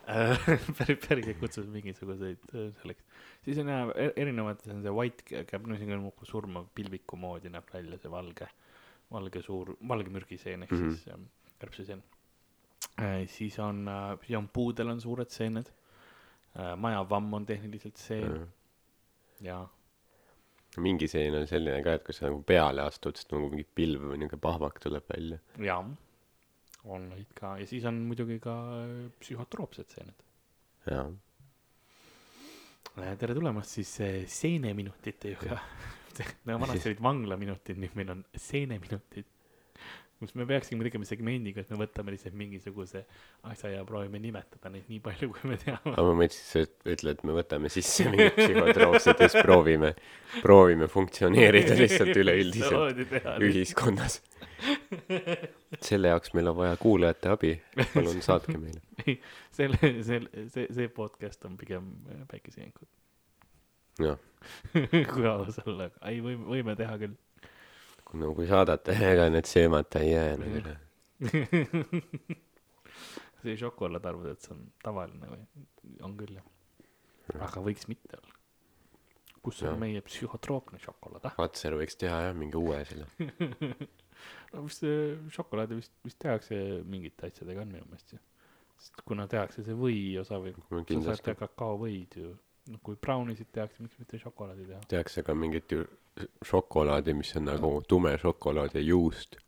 päris, päriselt kutsus mingisuguseid äh, selleks. siis on jah, erinevad, see on see white cap, no on nagu surmav pilviku moodi näeb välja, see valge, valge suur, valge mürgiseen ehk mm Mhm. -hmm. siis ähm, kärbseseen äh,. siis on äh,, siis on puudel on suured seened äh,. Majavamm on tehniliselt seen ja mingi seen on selline ka, et kui sa nagu peale astud, siis nagu mingi pilv või niuke pahvak tuleb välja. ja on neid ka ja siis on muidugi ka äh, psühhotroopsed seened. jaa. tere tulemast siis äh, seeneminutite juurde. no vanasti olid vanglaminutid, nüüd meil on seeneminutid. Kus me peaksime tegema segmendi, kus me võtame lihtsalt mingisuguse asja ja proovime nimetada neid nii palju, kui me teame. aga ma mõtlesin, sa ütled, et me võtame sisse mingid psühhotroopsed ja siis proovime, proovime funktsioneerida lihtsalt üleüldiselt ühiskonnas. selle jaoks meil on vaja kuulajate abi, palun saatke meile. selle, selle, see, see podcast on pigem äh, päikesejänkud, jah, kui aus olla, ei võime, võime teha küll. No kui saadate, ega need söömata ei jää nagu üle. see šokolaad arvad, et see on tavaline või? on küll jah. aga võiks mitte olla. kus on Jah. meie psühhotroopne šokolaad, ah? Vatser võiks teha jah, mingi uue selle. no vist šokolaadi vist, vist tehakse mingite asjadega on minu meelest ju. sest kuna tehakse see või osa või, sa saad ka kakaovõid ju noh, kui brownisid tehakse, miks mitte šokolaadi teha. tehakse ka mingit ju šokolaadi, mis on nagu tume šokolaad ja juust,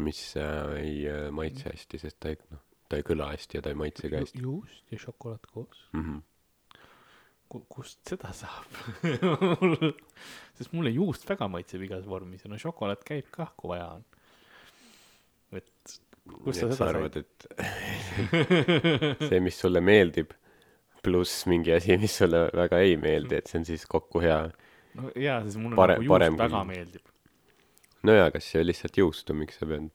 mis äh, ei äh, maitse hästi, sest ta ei, noh, ta ei kõla hästi ja ta ei maitse ka hästi juust ja šokolaad koos. mm. -hmm. kust seda saab? sest mulle juust väga maitseb igas vormis ja no šokolaad käib kah, kui vaja on. et kust sa seda said? et see, mis sulle meeldib, pluss mingi asi, mis sulle väga ei meeldi, et see on siis kokku hea. no jaa, sest mulle Pare- nagu juust parem väga kui- meeldib. no jaa, kas see on lihtsalt juustu, miks sa pead?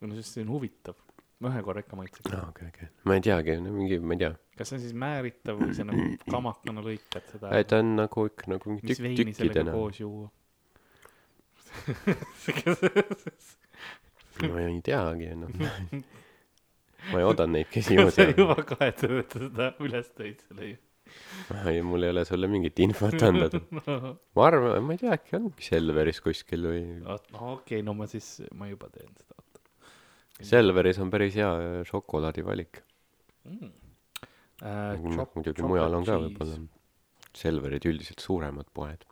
no sest see on huvitav. ma ühe korra ikka maitsen. aa, okei, okei. ma ei teagi, no mingi, ma ei tea. kas see on siis määritav või see nagu kamakana lõikad seda? ei, ta on nagu ikka nagu mingi mis tükk, veini sellega tükkidena. koos juua? ma ei teagi, noh. ma ei oodanud neid, kes sa juba kahetsed, et sa seda üles tõid selle ju. ei, mul ei ole sulle mingit infot anda. ma arvan, ma ei tea, äkki ongi Selveris kuskil või. no okei okay,, no ma siis, ma juba teen seda. Selveris on päris hea äh, šokolaadivalik. mm.. noh, muidugi mujal on ka võib-olla. Selverid üldiselt suuremad poed.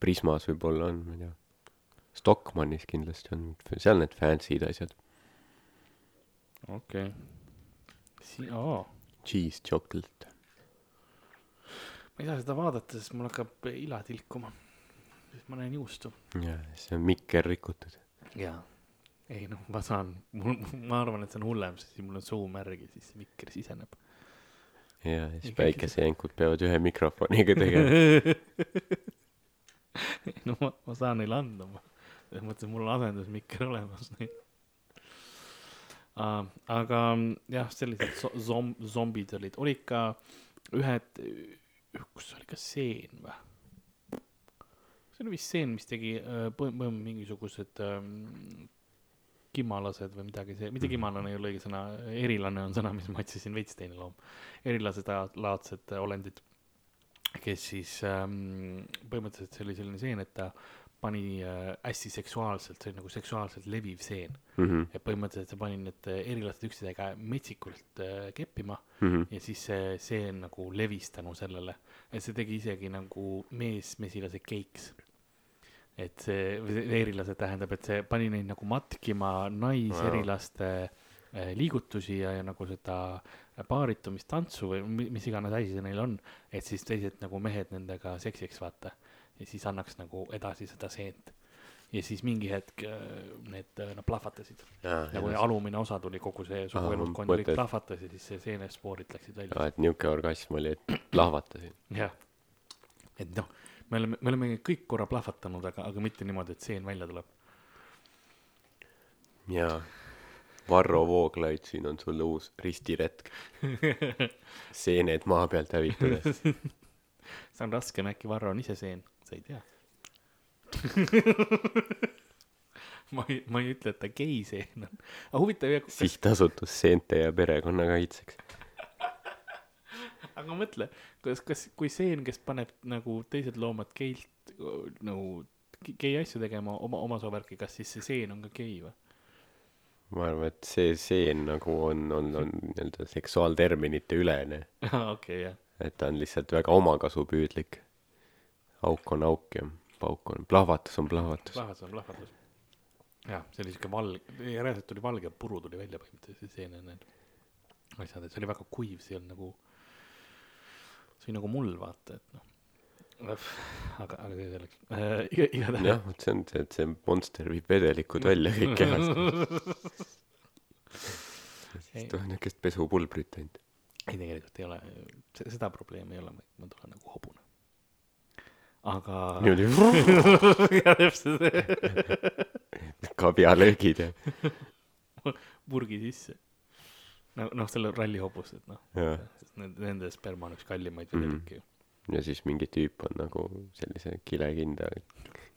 Prismas võib-olla on, ma ei tea. Stockmannis kindlasti on, seal need fancy'd asjad. Okei okay.. siin, aa, Cheese chocolate. ma ei saa seda vaadata, sest mul hakkab ila tilkuma. sest ma näen juustu. jaa, see on mikker rikutud. jaa. ei noh, ma saan, mul, ma arvan, et see on hullem, sest siis mul on suu märg ja siis see mikker siseneb. ja siis päikesejänkud peavad ühe mikrofoniga tegema. no ma, ma saan neile anda, ma, selles mõttes, et mul on asendusmikker olemas. Uh, aga jah, sellised so- zom-, zombid olid, olid ka ühed, kus oli ka seen või? see oli vist seen, mis tegi äh, põm-, põm- mingisugused ähm, kimalased või midagi, see, mitte kimalane ei ole õige sõna, erilane on sõna, mis ma otsisin, veits teine loom. erilased laadsed olendid, kes siis ähm, põhimõtteliselt see oli selline seen, et ta pani äh, hästi seksuaalselt, see oli nagu seksuaalselt leviv seen. Mhm, et põhimõtteliselt see pani need äh, erilased üksteisega metsikult äh, keppima mhm. ja siis see seen nagu levis tänu sellele, et see tegi isegi nagu mees-mesilase keiks. et see, või see erilase tähendab, et see pani neid nagu matkima naiserilaste äh, liigutusi ja, ja nagu seda paaritumistantsu või mi- mis iganes asi see neil on, et siis teised nagu mehed nendega seksiks vaata ja siis annaks nagu edasi seda seent. ja siis mingi hetk äh, need äh, nad plahvatasid nagu alumine osa tuli kogu see Aa, sugueluskond ma oli plahvatas ja siis see seenespoorid läksid välja. et niuke orgasm oli, et plahvatasin. jah, et noh, me oleme, me oleme kõik korra plahvatanud, aga, aga mitte niimoodi, et seen välja tuleb. jaa. Varro Vooglaid, siin on sulle uus ristiretk. seened maa pealt hävitades. see on raskem, äkki Varro on ise seen, sa ei tea. ma ei, ma ei ütle, et ta geiseen on, aga huvitav, sihtasutus Seente ja perekonna kaitseks. aga mõtle, kas, kas, kui seen, kes paneb nagu teised loomad geilt nagu gei asju tegema oma, oma soovärki, kas siis see seen on ka gei või? ma arvan, et see seen nagu on, on, on nii-öelda seksuaalterminite ülene. okei, jah. et ta on lihtsalt väga omakasupüüdlik. Auk on auk ja pauk on, plahvatus on plahvatus. plahvatus on plahvatus. jah, see oli siuke valge, reaalselt tuli valge puru tuli välja põhimõtteliselt seene need asjad, et see oli väga kuiv, see ei olnud nagu, see oli nagu mull, vaata, et noh. aga, aga see selleks äh,, iga, igatahes. jah, vot see on see, et see monster viib vedelikud välja kõik kehast. siis tuleb niukest pesupulbrit ainult. ei, tegelikult ei ole, seda probleemi ei ole, ma tulen nagu hobune. aga. niimoodi jah, täpselt kabjalöögid ja, purgi sisse. no, noh, selle ralli hobus, et noh, sest nende, nende sperma on üks kallimaid vedelikke ju. ja siis mingi tüüp on nagu sellise kilekinda,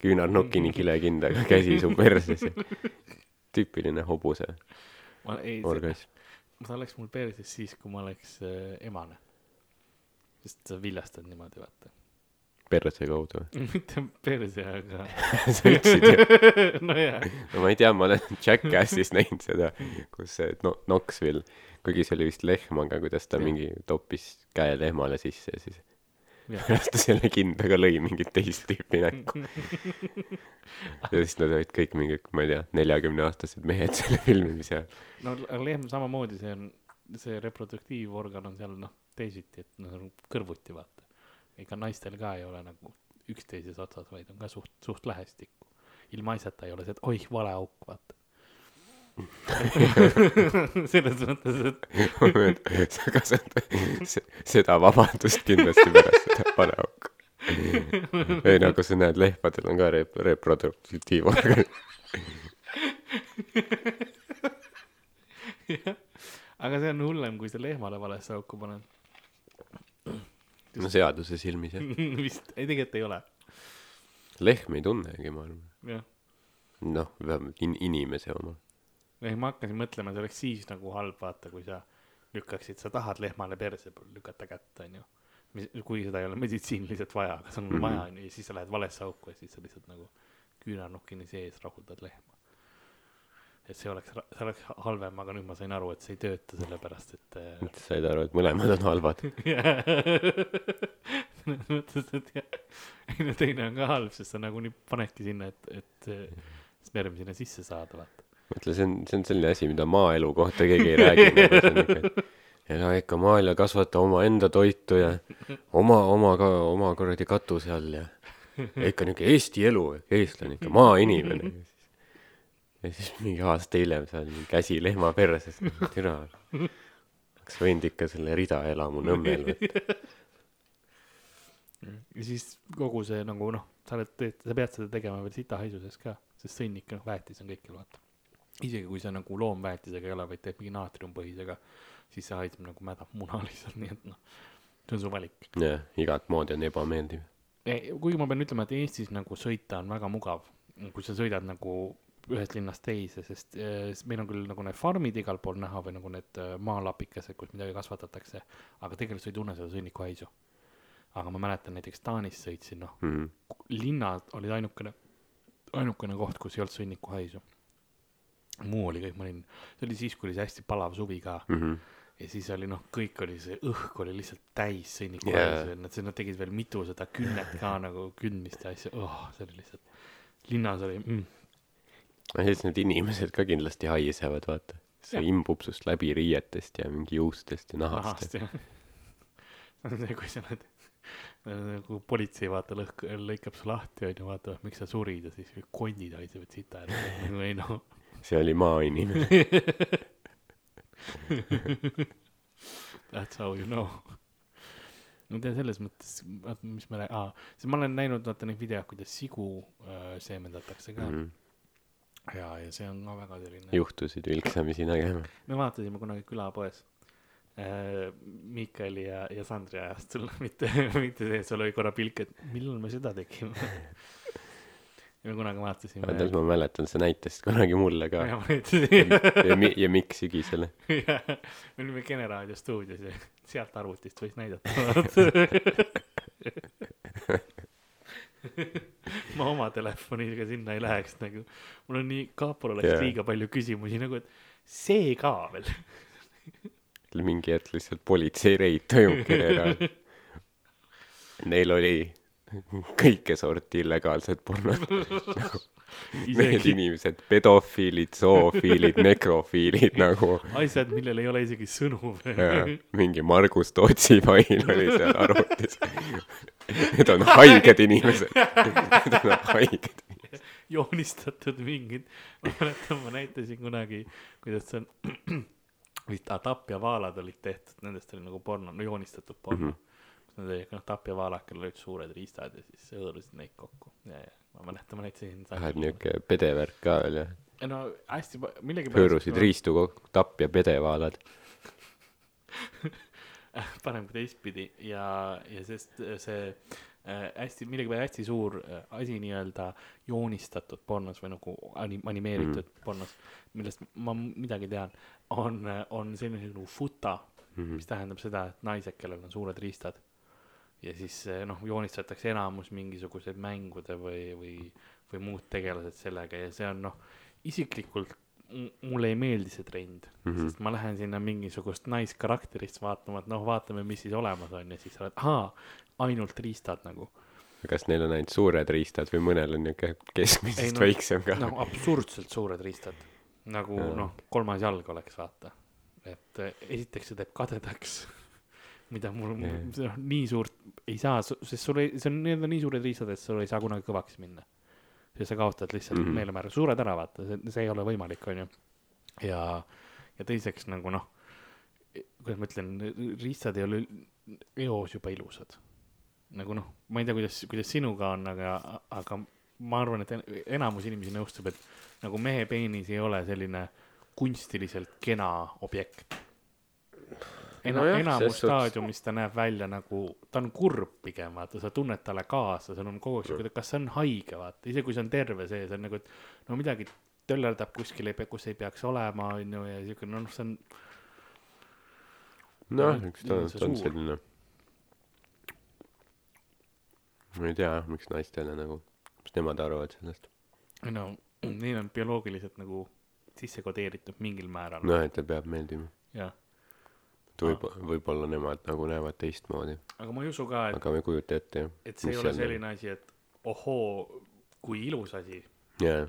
küünarnukini kilekindaga käsi su perses ja tüüpiline hobuse ma ei, orgasm. ta oleks mul perses siis, kui ma oleks äh, emane. sest sa viljastad niimoodi, vaata. Perse kaudu. mitte perse, aga sa ütlesid ju, nojah, no ma ei tea, ma olen Jackassis näinud seda, kus see no, Knoxville kuigi see oli vist lehmaga, kuidas ta mingi toppis käe lehmale sisse ja siis pärast ta selle kindaga lõi mingit teist tüüpi näkku. ja siis nad olid kõik mingid, ma ei tea, neljakümneaastased mehed selle filmimise ajal. no aga lehm samamoodi, see on, see reproduktiivorgan on seal noh, teisiti, et on kõrvuti, vaata. Ega naistel ka ei ole nagu üksteises otsas, vaid on ka suht, suht lähestikku. ilmaasjata ei ole see, et oih, vale auk, vaata. selles mõttes, et sa kasutad se- seda vabandust kindlasti pärast seda valeauku. ei nagu sa näed, lehmadel on ka rep-, reproduktiivorgan. jah, aga see on hullem, kui sa lehmale valesse auku paned. No seaduse silmis jah. vist, ei tegelikult ei ole, lehm ei tunnegi, ma arvan. jah. noh, vähemalt in-, inimese oma. ei, ma hakkasin mõtlema, see oleks siis nagu halb, vaata, kui sa lükkaksid, sa tahad lehmale perse lükata kätt, onju. mis, kui seda ei ole meditsiiniliselt vaja, aga sul on Mhm. vaja, onju, ja siis sa lähed valesse auku ja siis sa lihtsalt nagu küünarnukini sees rahuldad lehma. Et see oleks, see oleks halvem, aga nüüd ma sain aru, et see ei tööta, sellepärast et äh, said aru, et mõlemad on halvad. selles mõttes, et jah, ei no teine on ka halb, sest sa nagunii panedki sinna, et, et äh, sperm sinna sisse saada, vaata. mõtle, see on, see on selline asi, mida maaelu kohta keegi ei räägi nagu see on ikka, ela ikka maal ja kasvata omaenda toitu ja oma, oma ka, oma kuradi katuse all ja ja ikka niuke Eesti elu, eestlane ikka, maainimene. Ja siis mingi aasta hiljem seal mingi käsi lehma perses, türa. oleks võinud ikka selle ridaelamu Nõmmel võtta. ja siis kogu see nagu noh, sa oled, sa pead seda tegema veel sitahaisuses ka, sest sõnnik, noh, väetis on kõikjal, vaata. isegi kui sa nagu loomväetisega ei ole, vaid teed mingi naatriumpõhisega, siis see hais nagu mädab muna lihtsalt, nii et noh, see on su valik. jah, igat moodi on ebameeldiv. kuigi ma pean ütlema, et Eestis nagu sõita on väga mugav, kui sa sõidad nagu ühest linnast teise, sest äh, meil on küll nagu need farmid igal pool näha või nagu need äh, maalapikesed, kus midagi kasvatatakse, aga tegelikult sa ei tunne seda sõnniku haisu. aga ma mäletan näiteks Taanis sõitsin, noh, Mhm. linnad olid ainukene, ainukene koht, kus ei olnud sõnniku haisu. muu oli kõik, ma olin, see oli siis, kui oli see hästi palav suvi ka Mhm. ja siis oli noh, kõik oli see õhk oli lihtsalt täis sõnniku Jaa. haisu ja nad, nad tegid veel mitu seda künnet ka nagu kündmist ja asju, oh, see oli lihtsalt, linnas oli mm,, ja siis need inimesed ka kindlasti haisevad, vaata. see Jah. imbub sust läbi riietest ja mingi juustest ja nahast. nahast jah. see on see, kui sa oled, nagu politsei vaata lõhk-, lõikab su lahti onju, vaatab, miks sa surid ja siis konnid haisevad sita ära, nagu ei noh see oli maainimene. That's how you know. no tead, selles mõttes, vaata, mis me aa, siis ma olen näinud, vaata neid videoid, kuidas sigu äh, seemendatakse ka mm. Mhm. ja, ja see on ka väga selline. juhtusid vilksamisi nägema. me vaatasime kunagi külapoes äh, Miikali ja, ja Sandri ajastul, mitte, mitte see, sul oli korra pilk, et millal me seda tegime. ja me kunagi vaatasime. tead, ma mäletan, sa näitasid kunagi mulle ka. ja ja mi-, ja miks sügisele. jah, me olime Kene raadio stuudios ja sealt arvutist võis näidata. Ma oma telefoniga sinna ei läheks nagu, mul on nii, Kaapol oleks yeah. liiga palju küsimusi nagu, et see ka veel. mingi hetk lihtsalt politseireid toimub Kene Neil oli kõike sorti illegaalsed pornod. Need inimesed, pedofiilid, zoofiilid, nekrofiilid nagu asjad, millel ei ole isegi sõnu veel. mingi Margus Tootsi fail oli seal arvutis. Need on haiged inimesed. Need on haiged. joonistatud mingid, ma mäletan, ma näitasin kunagi, kuidas see on, vist ah, tapjavaalad olid tehtud, nendest oli nagu porno, no joonistatud porno mm. -hmm. Nad olid, noh, tapjavaalakil olid suured riistad ja siis hõõrusid neid kokku ja, ja ma mäletan, ma näitasin. ah, et niuke pedevärk ka veel jah. no hästi, millegi hõõrusid riistu kokku, tapp ja pedevaalad. parem kui teistpidi ja, ja sest äh, see äh, hästi, millegipärast hästi suur äh, asi nii-öelda joonistatud pornos või nagu anim-, animeeritud mm. pornos, millest ma midagi tean, on, on selline nagu futa mm, -hmm. mis tähendab seda, et naised, kellel on suured riistad ja siis äh, noh, joonistatakse enamus mingisuguseid mängude või, või, või muud tegelased sellega ja see on noh, isiklikult mulle ei meeldi see trend mm. -hmm. sest ma lähen sinna mingisugust naiskarakterist vaatama, et noh, vaatame, mis siis olemas on ja siis sa oled, ahaa, ainult riistad nagu. kas neil on ainult suured riistad või mõnel on niuke keskmisest no- väiksem ka noh, absurdselt suured riistad. nagu Jaa. noh, kolmas jalg oleks, vaata. et eh, esiteks see teeb kadedaks, mida mul noh, nii suurt ei saa, sest sul ei, see on, need on nii suured riistad, et sul ei saa kunagi kõvaks minna. sest sa kaotad lihtsalt mm. -hmm. meelemäära, suured ära, vaata, see, see ei ole võimalik, onju. ja, ja teiseks nagu noh, kuidas ma ütlen, riistad ei ole eos juba ilusad. nagu noh, ma ei tea, kuidas, kuidas sinuga on, aga, aga ma arvan, et en- enamus inimesi nõustub, et nagu mehe peenis ei ole selline kunstiliselt kena objekt. Ena- Nojah, no, enamus staadiumis ta näeb välja nagu, ta on kurb pigem, vaata, sa tunned talle kaasa, sul on kogu aeg siuke, kas see on haige, vaata, isegi kui see on terve see, see on nagu, et no midagi töllerdab kuskil, kus ei peaks olema, onju, ja siuke, noh, see on, noh Jah, eks ta on ta on selline. Ma ei tea miks naistele nagu mis nemad arvavad sellest. No neil on bioloogiliselt nagu sisse kodeeritud mingil määral. Noh et ta peab meeldima. Jah, et võib võib-olla nemad nagu näevad teistmoodi. Aga ma ei usu ka, et, aga ma ei kujuta ette jah et see ei mis ole seal selline asi, et ohoo, kui ilus asi. Jaa.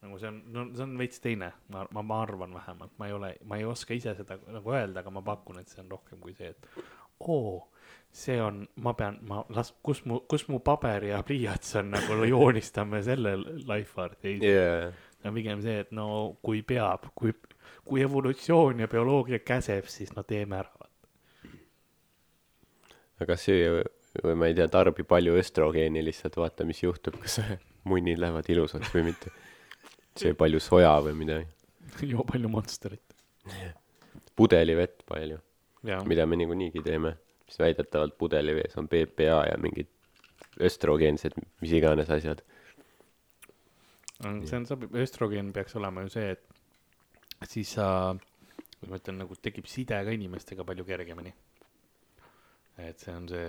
Nagu see on, no see on veits teine, ma, ma, ma arvan vähemalt, ma ei ole, ma ei oska ise seda nagu öelda, aga ma pakun, et see on rohkem kui see, et oo, see on, ma pean, ma las, kus mu, kus mu paber ja pliiats on nagu joonistame selle life art'i, ei, jaa. See on pigem see, et no kui peab, kui, kui evolutsioon ja bioloogia käseb, siis no teeme ära. aga see või ma ei tea tarbi palju östrogeeni lihtsalt vaata mis juhtub kas munnid lähevad ilusaks või mitte. See palju soja või midagi. Joo palju Monsterit. pudelivett palju mida me niikuinii teeme. Mis väidetavalt pudelivees on PPA ja mingid östrogeensed mis iganes asjad. See on östrogeen peaks olema ju see, et siis sa, kuidas ma ütlen, nagu tekib side ka inimestega palju kergemini. et see on see,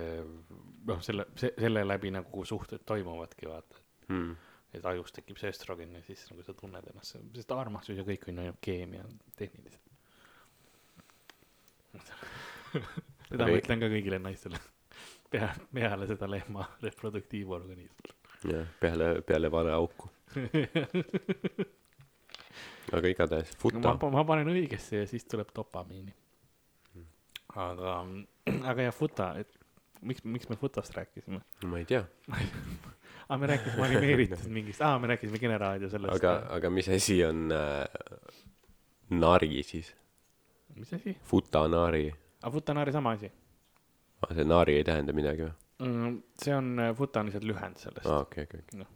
noh, selle, see, selle läbi nagu suhted toimuvadki, vaata. hmm. et ajus tekib see östrogen ja siis nagu sa tunned ennast, sest armastus ja kõik on ju keemia tehniliselt. seda ma ütlen ka kõigile naistele. pea, peale seda lehma reproduktiivorganismi. jah peale peale vale auku aga igatahes futa ma, panen õigesse ja siis tuleb dopamiini. aga, aga jah, Futa, et miks, miks me Futast rääkisime? ma ei tea aa, me rääkisime animeeritud mingist, aa, me rääkisime Generaadio sellest. aga aga mis asi on äh, nari siis mis asi? futa nari aa, Futa on sama asi ah, see nari ei tähenda midagi või mm,. see on, Futa on lihtsalt lühend sellest aa okei okei okei Noh.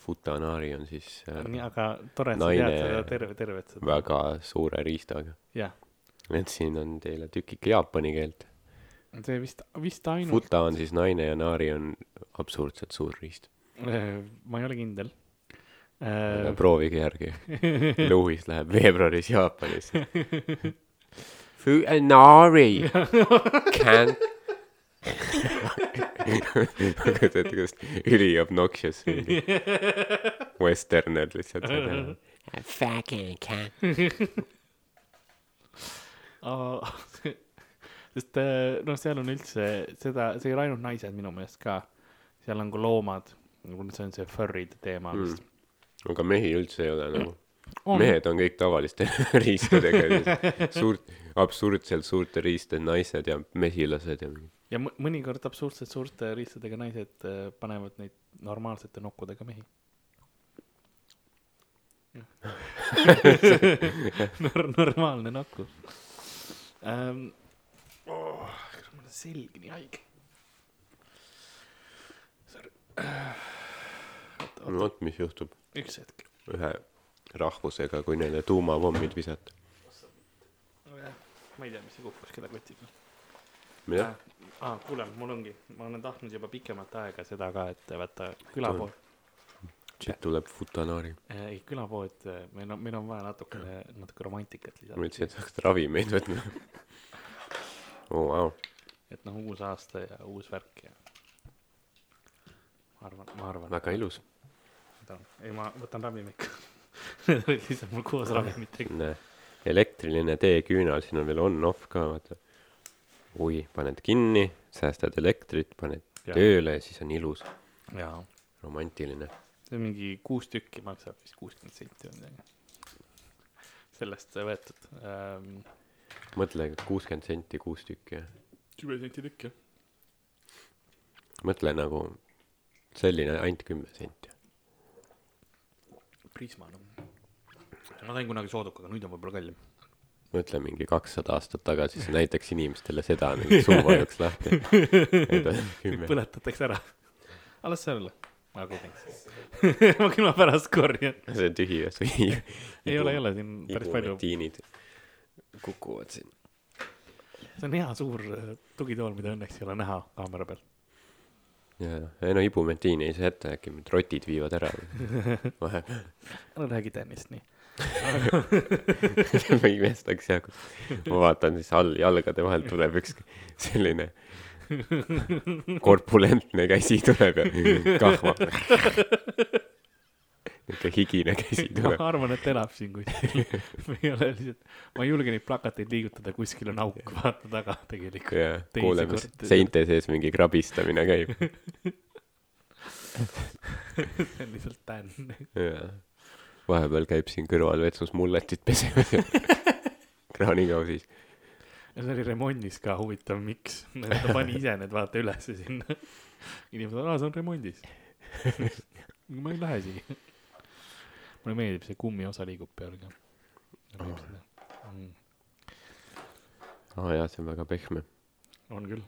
Futa nari on siis äh, nii, aga tore, et sa tead seda terve, tervet seda. väga suure riistaga. Jah, et siin on teile tükike jaapani keelt. See vist, vist ainult, futa on siis naine ja nari on absurdselt suur riist. Ma ei ole kindel. aga proovige järgi. Louis läheb veebruaris Jaapanisse Fuanari can kujutad ette kuidas üli obnoxious mingi westerner lihtsalt fucking can sest äh, noh, seal on üldse seda, see ei ole ainult naised minu meelest ka, seal on ka loomad, nagu see on see furry'de teema Mm. vist. aga mehi üldse ei ole nagu. On. mehed on kõik tavaliste riistadega suurt absurdselt suurte riistade naised ja mesilased ja mingi ja mõ- mõnikord absurdselt suurte riistadega naised äh, panevad neid normaalsete nokkudega mehi. Nor-, normaalne nokku ähm,. Oh, mul on selg nii haige. Sorry. no vot mis juhtub üks hetk. ühe rahvusega kui neile tuumapommid visata ma ei tea, mis see kukkus kella kotib. mida aa, kuule, mul ongi, ma olen tahtnud juba pikemat aega seda ka, et vaata külapood, siit tuleb futanari ei külapood, meil on, meil on vaja natukene, natuke romantikat ma mõtlesin lisada. et sa hakkad ravimeid võtma oo vau et noh, uus aasta ja uus värk ja. ma arvan, ma arvan. väga ilus ei, ma võtan ravimikku. Need olid lihtsalt mul koos ravimitega. elektriline teeküünal, siin on veel on-off ka, vaata. oi, paned kinni, säästad elektrit, paned Jah. tööle ja siis on ilus, romantiline. see on mingi kuus tükki maksab vist kuuskümmend senti või midagi. sellest võetud ähm,. mõtle, kuuskümmend senti kuus tükki. kümme senti tükk jah. mõtle nagu selline ainult kümme senti. Prisma noh. ma sain kunagi soodukaga, nüüd on võib-olla kallim. Mõtle mingi kakssada aastat tagasi, sa näitaks inimestele seda, nagu suu vajuks lahti. põletatakse ära. aga las see olla. ma kogen ma küll ma pärast korjan. see on tühi ja sui. ei ole, ei ole siin päris palju. ibumetiinid kukuvad siin. see on hea suur äh, tugitool, mida õnneks ei ole näha kaamera peal. jaa, ei no ibumetiini ei saa jätta, äkki mingid rotid viivad ära vahepeal. ära räägi Tänist nii. ma imestaks jah, kui ma vaatan siis all jalgade vahelt tuleb üks selline korpulentne käsi tuleb ja kahvab. niisugune higine käsi ma tuleb. arvan, et elab siin kuskil. ei ole lihtsalt, ma ei julge neid plakateid liigutada, kuskil on auk, vaata taga tegelikult. ja Teisi kuuleme seinte sees mingi krabistamine käib. see on lihtsalt tänn. jaa. Vahepeal käib siin kõrval vetsus mulletit pesemas kraanikausis. ja see oli remondis ka huvitav, miks. ta pani ise need vaata ülesse sinna. inimesed, aa, see on remondis. ma ei lähe siia. mulle meeldib see kummiosa liigub peal ka. Mm, aa jaa, see on väga pehme. on küll.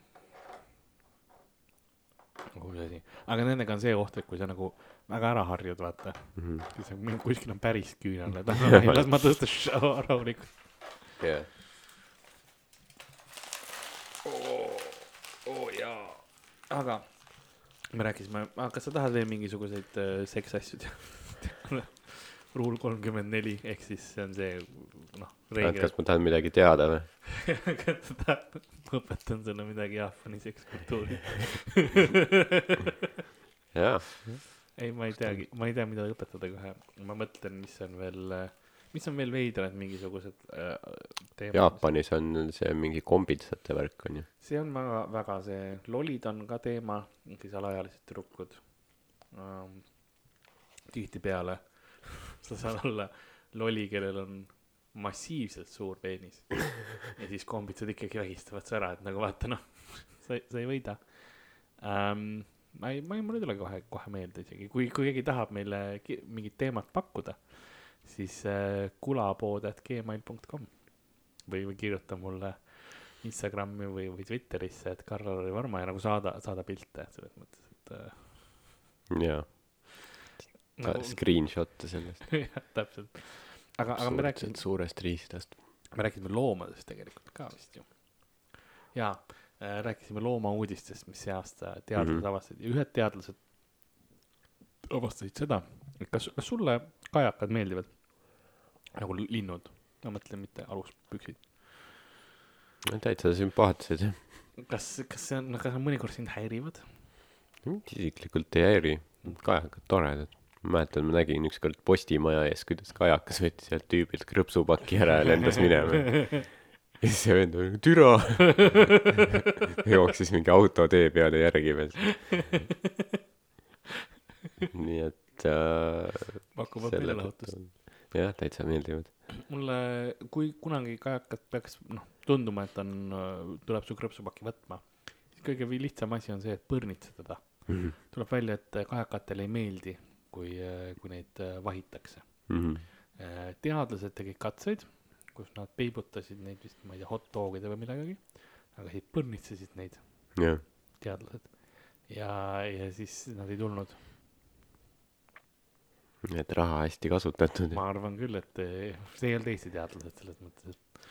uus asi, aga nendega on see oht, et kui sa nagu väga ära harjud, vaata, Mhm. siis on kuskil on päris küünal, et las ma tõstan š- rahulikult. jah. oo jaa. aga me rääkisime, kas sa tahad veel mingisuguseid äh, seksasju teha? ruul kolmkümmend neli ehk siis see on see noh, reegel kas. ma tahan midagi teada või? ma õpetan sulle midagi Jaapani sekskultuuri. jaa. ei, ma ei teagi, ma ei tea, mida õpetada kohe, ma mõtlen, mis on veel, mis on veel veidrad mingisugused äh, teemad. Jaapanis on see mingi kombitsate värk on ju. see on väga, väga see, lollid on ka teema, siis alaealised tüdrukud um,. tihtipeale sa saad olla lolli, kellel on massiivselt suur peenis ja siis kombitsad ikkagi vägistavad su ära, et nagu vaata noh, sa, sa ei võida um,. Ma ei, ma ei, mul ei tule kohe, kohe meelde isegi, kui, kui keegi tahab meile mingit teemat pakkuda, siis äh, kulapood at gmail.com või, või kirjuta mulle Instagrami või, või Twitterisse, et Karl-Lari Varma ja nagu saada, saada pilte selles mõttes, et äh, jaa, nagu, screenshot'e sellest. jah, täpselt. aga, aga me rääkisime, suurest riistast. me rääkisime loomadest tegelikult ka vist ju. jaa äh,, rääkisime loomauudistest, mis see aasta teadlased mm. -hmm. avastasid ja ühed teadlased avastasid seda, et kas, kas sulle kajakad meeldivad nagu linnud, ma mõtlen mitte aluspüksid. täitsa sümpaatsed jah. kas, kas see on, kas nad mõnikord sind häirivad? isiklikult ei häiri, kajakad toredad. ma mäletan, ma nägin ükskord Postimaja ees, kuidas kajakas võttis sealt tüübilt krõpsupaki ära ja lendas minema. ja siis see vend oli, türa. jooksis mingi autotee peale järgi veel. nii et äh, pakuvad selle meelelahutust. tõttu, jah, täitsa meeldivad. mulle, kui kunagi kajakat peaks, noh, tunduma, et on, tuleb su krõpsupaki võtma, siis kõige lihtsam asi on see, et põrnitsa teda. Mhm. tuleb välja, et kajakatele ei meeldi, kui, kui neid äh, vahitakse. Mhm. teadlased tegid katseid, kus nad peibutasid neid vist, ma ei tea, hot dogide või millegagi, aga siis põrnitsesid neid jah, teadlased. ja, ja siis nad ei tulnud. et raha hästi kasutatud. ma arvan küll, et eh, see ei olnud Eesti teadlased selles mõttes, et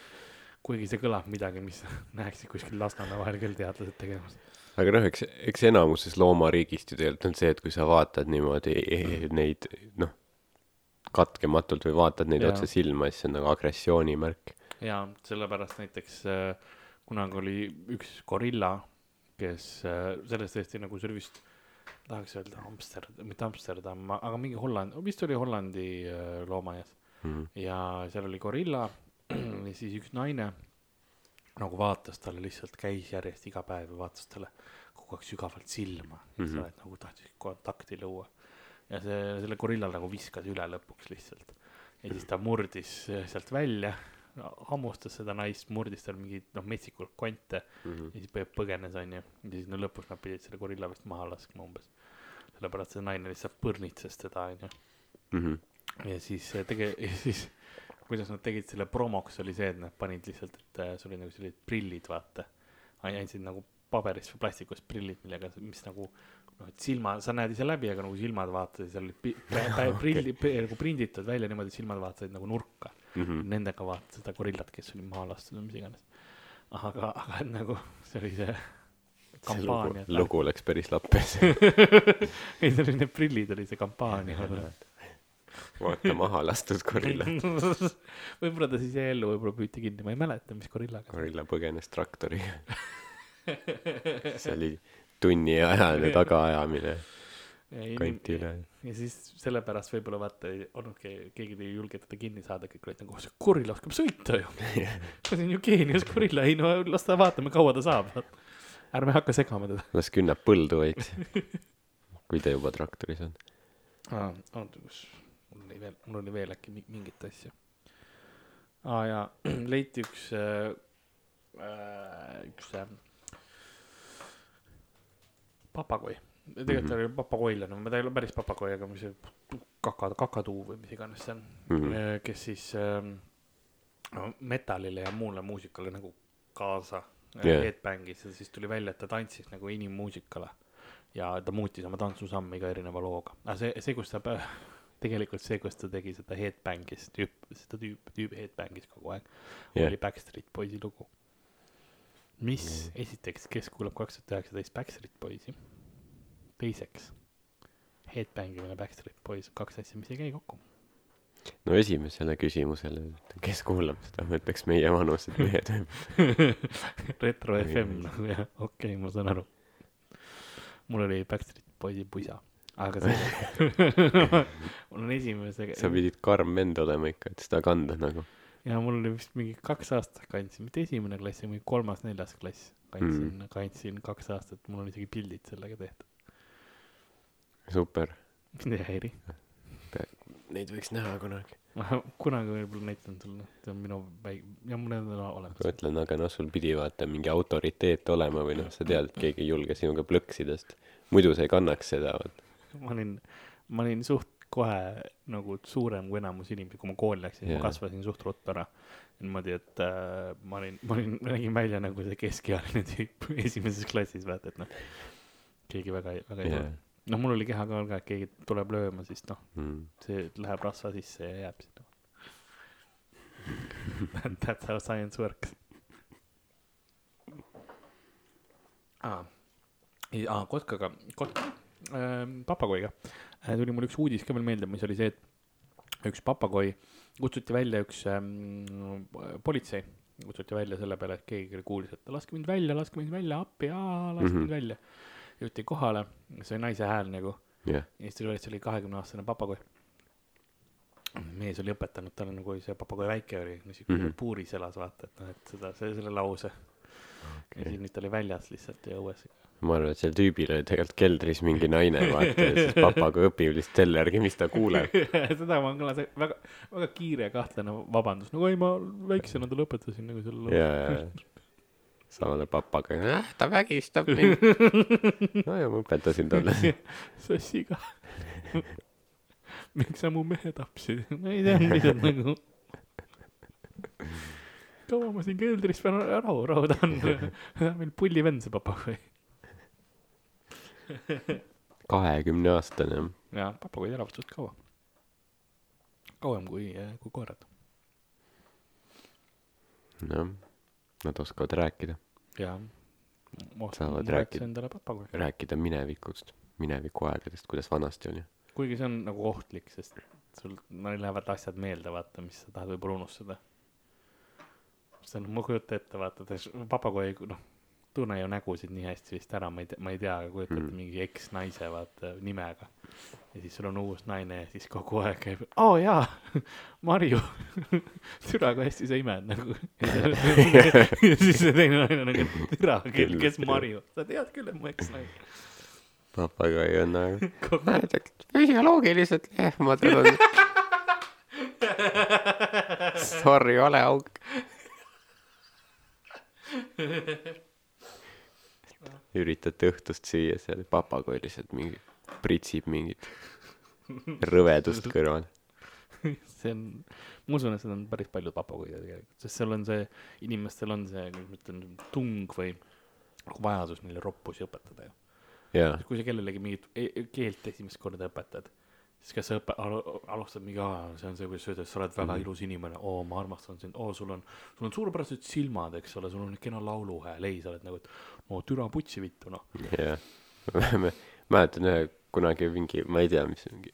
kuigi see kõlab midagi, mis näeksid kuskil Lasnamäe vahel küll teadlased tegemas. aga noh, eks, eks enamuses loomariigist ju tegelikult on see, et kui sa vaatad niimoodi eh, neid, noh, katkematult või vaatad neid Jaa. otse silma, siis see on nagu agressiooni märk. ja sellepärast näiteks äh, kunagi oli üks gorilla, kes äh, sellest tõesti nagu see oli vist, tahaks öelda Amsterdam, mitte Amsterdam, aga mingi Holland, vist oli Hollandi äh, loomaaias. Mhm. ja seal oli gorilla ja siis üks naine nagu vaatas talle lihtsalt, käis järjest iga päev ja vaatas talle kogu aeg sügavalt silma mm, Mhm. -hmm. et nagu tahtis kontakti luua. Ja see, selle gorillal nagu viskas üle lõpuks lihtsalt. ja siis ta murdis sealt välja, hammustas seda naist, murdis tal mingeid noh, metsikult konte Mhm. ja siis põgenes onju. ja siis no lõpuks nad pidid selle gorilla vist maha laskma umbes. sellepärast see naine lihtsalt põrnitses teda onju Mhm. ja siis äh, tege-, ja siis kuidas nad tegid selle promoks oli see, et nad panid lihtsalt, et äh, sul oli nagu sellised prillid, vaata. andsid nagu paberist või plastikust prillid, millega, mis nagu noh, et silma, sa näed ise läbi, aga nagu silmad vaatasid, seal olid pä- prillid nagu prinditud välja niimoodi, et silmad vaatasid nagu nurka. Mhm. Nendega vaatas seda gorillat, kes oli maha lastud või mis iganes. aga, aga nagu see oli see kampaania,. lugu läks päris lappes. ei, see oli need prillid oli see kampaania. vaata maha lastud gorilla. võib-olla ta siis jäi ellu, võib-olla püüti kinni, ma ei mäleta, mis gorillaga. gorilla põgenes traktoriga. see oli tunniajane tagaajamine kanti üle. ja siis sellepärast võib-olla vaata ei olnudki, keegi ei julge teda kinni saada, kõik olid nagu, see gorilla oskab sõita ju. see on ju geenius gorilla, ei no las ta vaatame, kaua ta saab. ärme hakka segama teda. las künnab põldu veits. kui ta juba traktoris on. aa, oota, kus, mul oli veel, mul oli veel äkki mi- mingit asja. aa jaa, leiti üks äh,, üks äh, papagoi. tegelikult ta Mhm. oli papagoilane, ma ta ei ole päris papagoi, aga mis see kaka, kakatuu või mis iganes see on mm., kes siis ähm, no, metallile ja muule muusikale nagu kaasa yeah. headbang'is ja siis tuli välja, et ta tantsis nagu inimmuusikale. ja ta muutis oma tantsusamme iga erineva looga, aga see, see, kus ta tegelikult see, kus ta tegi seda headbang'is, tüüp, seda tüüp, tüüp headbang'is kogu aeg yeah., oli Backstreet Boysi lugu. Mis yeah. esiteks, kes kuulab kaks tuhat üheksateist Backstreet Boysi? teiseks, headbang'imine Backstreet Boys, kaks asja, mis ei käi kokku. no esimesele küsimusele, kes kuulab seda, ma ütleks meie vanused mehed. retro FM nagu jah, okei okay,, ma saan aru. mul oli Backstreet Boysi pusa, aga see mul on esimese, sa pidid karm vend olema ikka, et seda kanda nagu. Ja mul oli vist mingi kaks aastat kandsin, mitte esimene klass, mingi kolmas-neljas klass kandsin mm., kandsin kaks aastat, mul on isegi pildid sellega tehtud. super, mind ei häiri. neid võiks näha kunagi. ma kunagi võib-olla näitan sulle, see on minu väik-, ja mul on ma olemas. ütlen, aga noh, sul pidi vaata mingi autoriteet olema või noh, sa tead, et keegi ei julge sinuga plõksida, sest muidu sa ei kannaks seda, vaata. ma olin, ma olin suht kohe nagu suurem kui enamus inimesi, kui ma kooli läksin yeah., ma kasvasin suht ruttu ära. niimoodi, et äh, ma olin, ma olin, nägin välja nagu see keskealine tüüp esimeses klassis, vaata, et noh, keegi väga, väga ei jah tule., noh, mul oli keha ka, et keegi tuleb lööma, siis noh, Mm. see läheb rasva sisse ja jääb sinna. That's how science works. ei, aa, kotkaga, kotka ähm,, papagoiga äh, tuli mul üks uudis ka veel meelde, mis oli see, et üks papagoi kutsuti välja üks ähm, politsei, kutsuti välja selle peale, et keegi kuulis, et laske mind välja, laske mind välja, appi, laske Mhm. mind välja. jõuti kohale, see oli naise hääl nagu jah, ja siis tuli välja, et see oli kahekümne aastane papagoi. mees oli õpetanud talle nagu see papagoi väike oli, niisugune mm. -hmm. puuris elas vaata, et noh, et seda, see selle lause okay.. ja siis nüüd ta oli väljas lihtsalt ja õues. Ma arvan, et sel tüübil oli tegelikult keldris mingi naine, vaata, ja siis papaga õpib lihtsalt selle järgi, mis ta kuuleb. seda ma kõlas väga, väga kiire ja kahtlane vabandus, nagu ei, ma väiksena talle õpetasin nagu selle ja, ja, samale papaga, ta vägistab mind. no ja ma õpetasin talle. sossiga. miks sa mu mehe tapsid? ma ei tea, lihtsalt nagu. kaua ma siin keldris pean, rahu, rahu, ta on, meil pullivend, see papagoi. kahekümne aastane. jaa, papagoid elavad suht kaua. kauem kui, kui koerad. noh, nad oskavad rääkida, jaa. Saavad rääkida. rääkida minevikust, mineviku aegadest, kuidas vanasti oli. kuigi see on nagu ohtlik, sest sul, neil lähevad asjad meelde, vaata, mis sa tahad võib-olla unustada. see on, ma kujutan ette, vaata, papagoi, noh, tunne ju nägusid nii hästi vist ära, ma ei tea, ma ei tea, aga kujutad Mm. mingi eksnaise vaata nimega. ja siis sul on uus naine ja siis kogu aeg käib, oo jaa, Marju, türa kui hästi sa imed nagu. ja siis see teine naine on nagu, türa, Küll, kes. Marju, sa tead küll, et mu eksnaine. papagai on nagu, füsioloogiliselt lehmadel on. Sorry, vale auk. Üritate õhtust süüa seal, papagoi lihtsalt mingi pritsib mingit rõvedust kõrval. see on, ma usun, et seda on päris paljud papagoide tegelikult, sest seal on see, inimestel on see, kuidas ma ütlen, tung või vajadus neile roppusi õpetada ju. kui sa kellelegi mingit e- keelt esimest korda õpetad, siis kas sa õpe-, alustad mingi, see on see, kuidas sa ütled, sa oled väga Mhm. ilus inimene, oo, ma armastan sind, oo, sul on, sul on suurepärased silmad, eks ole, sul on kena lauluhääl, ei, sa oled nagu, et no türa putsi vittu, noh. jah. ma mäletan ühe kunagi mingi, ma ei tea, mis mingi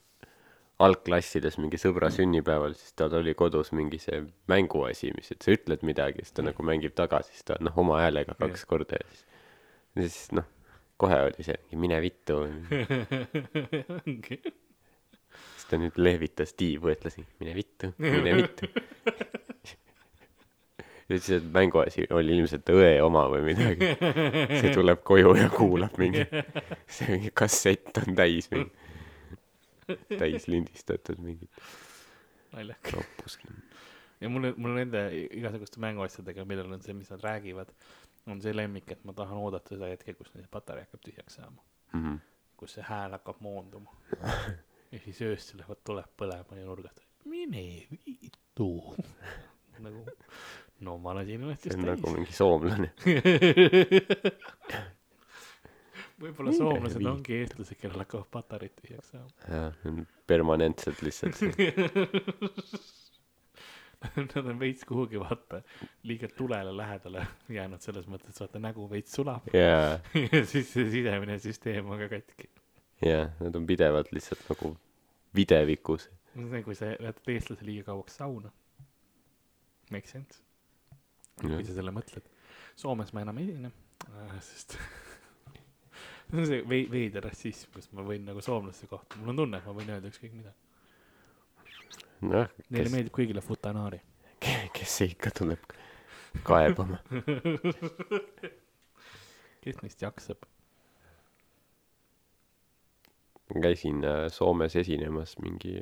algklassides mingi sõbra sünnipäeval, siis tal oli kodus mingi see mänguasi, mis, et sa ütled midagi, siis ta nagu mängib tagasi, siis ta noh, oma häälega kaks Jah. korda ja siis, ja siis noh, kohe oli see mingi mine vittu. siis ta nüüd lehvitas tiibu, ütles mine vittu, mine vittu. ja siis see mänguasi oli ilmselt õe oma või midagi. see tuleb koju ja kuulab mingi, see mingi kassett on täis mingi, täis lindistatud mingit naljakas. roppust. ja mulle, mul nende igasuguste mänguasjadega, millel on see, mis nad räägivad, on see lemmik, et ma tahan oodata seda hetke, kus neil patarei hakkab tühjaks saama, Mhm. kus see hääl hakkab moonduma. ja siis öösel lähevad, tuleb põlema ja nurgast, mine vittu. nagu, no ma lasin ennast see on nagu täis. mingi soomlane. võib-olla soomlased viitu. ongi eestlased, kellel hakkavad patareid tühjaks saama. jah, permanentselt lihtsalt. Nad on veits kuhugi vaata liiga tulele lähedale jäänud selles mõttes, et vaata nägu veits sulab jaa, ja siis see sisemine süsteem on ka katki. jaa, nad on pidevalt lihtsalt nagu videvikus. on see, kui sa jätad eestlase liiga kauaks sauna. Make sense, kui sa selle mõtled. Soomes ma enam ei esine, sest see on see vei-, veider rassism, kus ma võin nagu soomlaste kohta, mul on tunne, et ma võin öelda ükskõik mida. noh, Neile kes, meeldib kõigile futanaari. kes see ikka tuleb kaebama. kes neist jaksab? ma käisin äh, Soomes esinemas mingi,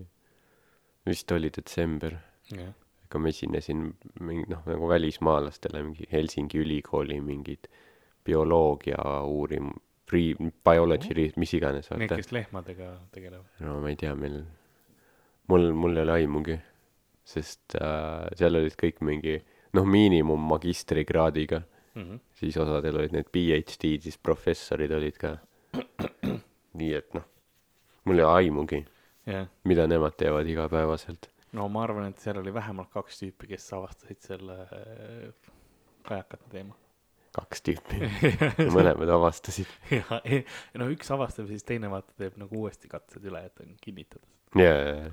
vist oli detsember, jah, ma esinesin mingi noh, nagu välismaalastele mingi Helsingi ülikooli mingid bioloogia uurim-, pre-, biology, mis iganes, need, vaata. kes lehmadega tegelevad. no ma ei tea, meil, mul, mul ei ole aimugi, sest äh, seal olid kõik mingi noh, miinimum magistrikraadiga, Mhm. siis osadel olid need PhD-d, siis professorid olid ka. nii et noh, mul ei ole aimugi, jah, mida nemad teevad igapäevaselt. No ma arvan, et seal oli vähemalt kaks tüüpi, kes avastasid selle äh, kajakate teema. kaks tüüpi, mõlemad avastasid. ja, no üks avastab, siis teine vaata teeb nagu uuesti katsed üle, et on kinnitada. ja, ja, ja.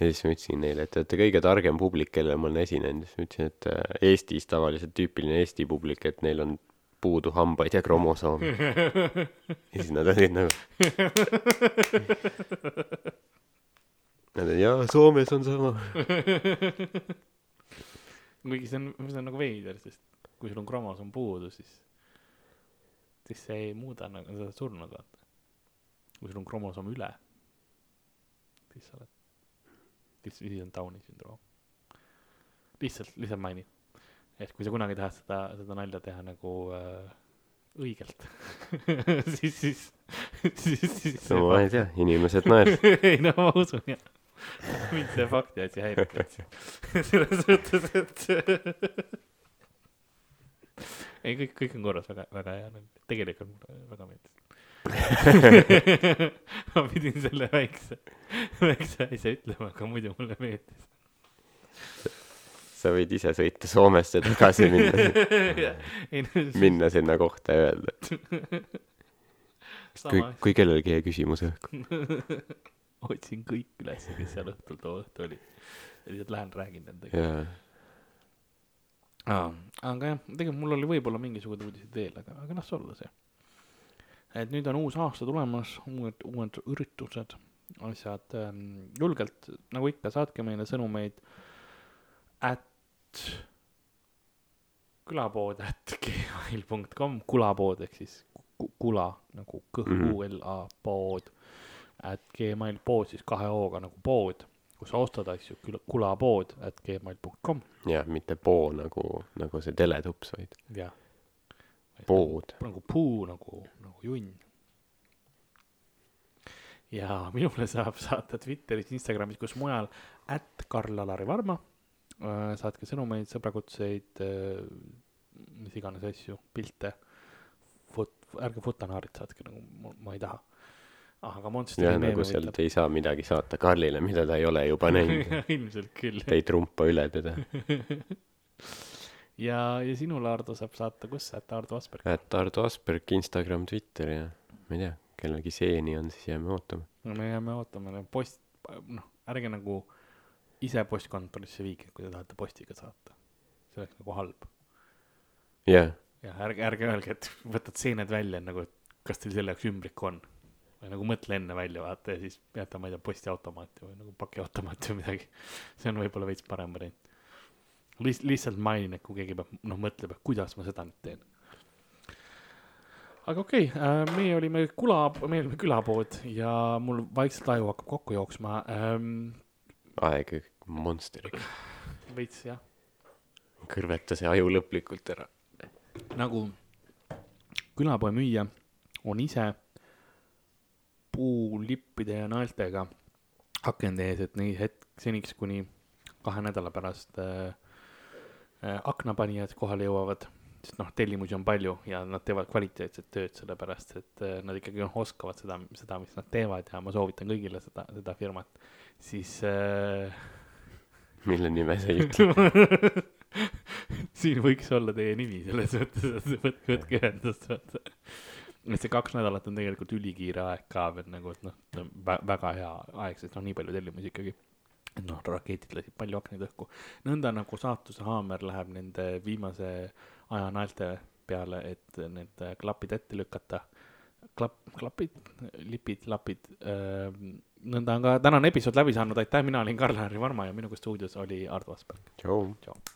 ja siis ma ütlesin neile, et te olete kõige targem publik, kellele ma olen esinenud, siis ma ütlesin, et äh, Eestis tavaliselt tüüpiline Eesti publik, et neil on puudu hambaid ja kromosoome. ja siis nad olid nagu. Jaa, Soomes on sama. kuigi see on, see on nagu veider, sest kui sul on kromosoom puudu, siis, siis see ei muuda nagu, sa oled surnud, vaata. kui sul on kromosoom üle, siis sa oled, siis, siis on Downi sündroom. lihtsalt, lihtsalt mainin. et kui sa kunagi tahad seda, seda nalja teha nagu äh, õigelt, siis, siis, siis, siis. no ma ei tea, inimesed naersid. ei no ma usun jah. mind see fakti asi häirib täitsa. selles mõttes, et ei, kõik, kõik on korras, väga, väga hea, tegelikult mulle väga meeldis. ma pidin selle väikse, väikse asja ütlema, aga muidu mulle meeldis. sa võid ise sõita Soomesse tagasi minna, minna sinna kohta ja öelda, et kui kui kellelgi jäi küsimus õhku. otsin kõik üles, kes seal õhtul too õhtu olid. ja lihtsalt lähen räägin nendega. jaa, aga jah, tegelikult mul oli võib-olla mingisugused uudised veel, aga, aga las olla see. et nüüd on uus aasta tulemas, uued, uued üritused, asjad ähm,, julgelt nagu ikka, saatke meile sõnumeid at külapood at gmail.com, kulapood ehk siis ku- kula nagu k-u-l-a pood at gmail pood siis kahe hooga nagu pood, kus ostad asju, kulapood at gmail.com jah, mitte poo nagu, nagu see teletups, vaid jah. pood. nagu puu nagu, nagu junn. ja minule saab saata Twitteris, Instagramis, kus mujal, at Karl-Alari Varma. saatke sõnumeid, sõbrakutseid, mis iganes asju, pilte. Fot-, ärge fotonaarid saatke nagu, ma ei taha. Aga Monsteri jah, nagu sealt ei saa midagi saata Karlile, mida ta ei ole juba näinud. ilmselt küll. ta ei trumpa üle teda. ja, ja sinule, Ardo, saab saata, kus, et Ardo Asperg. et Ardo Asperg, Instagram, Twitter ja ma ei tea, kellelgi seeni on, siis jääme ootama. no me jääme ootama, post, noh, ärge nagu ise postkontorisse viige, kui te tahate postiga saata. see oleks nagu halb. jah, ja ärge, ärge öelge, et võtad seened välja nagu, et kas teil selle jaoks ümbrik on. Nagu mõtle enne välja, vaata ja siis jäta, ma ei tea, postiautomaati või nagu pakiautomaati või midagi. see on võib-olla veits parem variant. Liht-, lihtsalt mainin, et kui keegi peab, noh, mõtleb, et kuidas ma seda nüüd teen. aga okei okay, äh,, meie olime kula, me olime külapood ja mul vaikselt aju hakkab kokku jooksma ähm,. aeg monstriga. veits jah, kõrveta see aju lõplikult ära. nagu külapoe müüja on ise puulippide ja naeltega akende ees, et neid hetk, seniks kuni kahe nädala pärast äh, äh, aknapanijad kohale jõuavad, sest noh, tellimusi on palju ja nad teevad kvaliteetset tööd, sellepärast et äh, nad ikkagi noh, oskavad seda, seda, mis nad teevad ja ma soovitan kõigile seda, seda firmat, siis äh, mille nime sa ei ütle? siin võiks olla teie nimi selles mõttes, et võtke ühendust, vaata. Et see kaks nädalat on tegelikult ülikiire aeg ka veel nagu, et noh, väga hea aeg, sest noh, nii palju tellimusi ikkagi. et noh, raketid lasid palju aknaid õhku. nõnda nagu saatuse haamer läheb nende viimase aja naelte peale, et need klapid ette lükata. klapp, klapid, lipid, lapid äh,. nõnda on ka tänane episood läbi saanud, aitäh, mina olin Karl-Harri Varma ja minuga stuudios oli Ardo Asperg. tšau.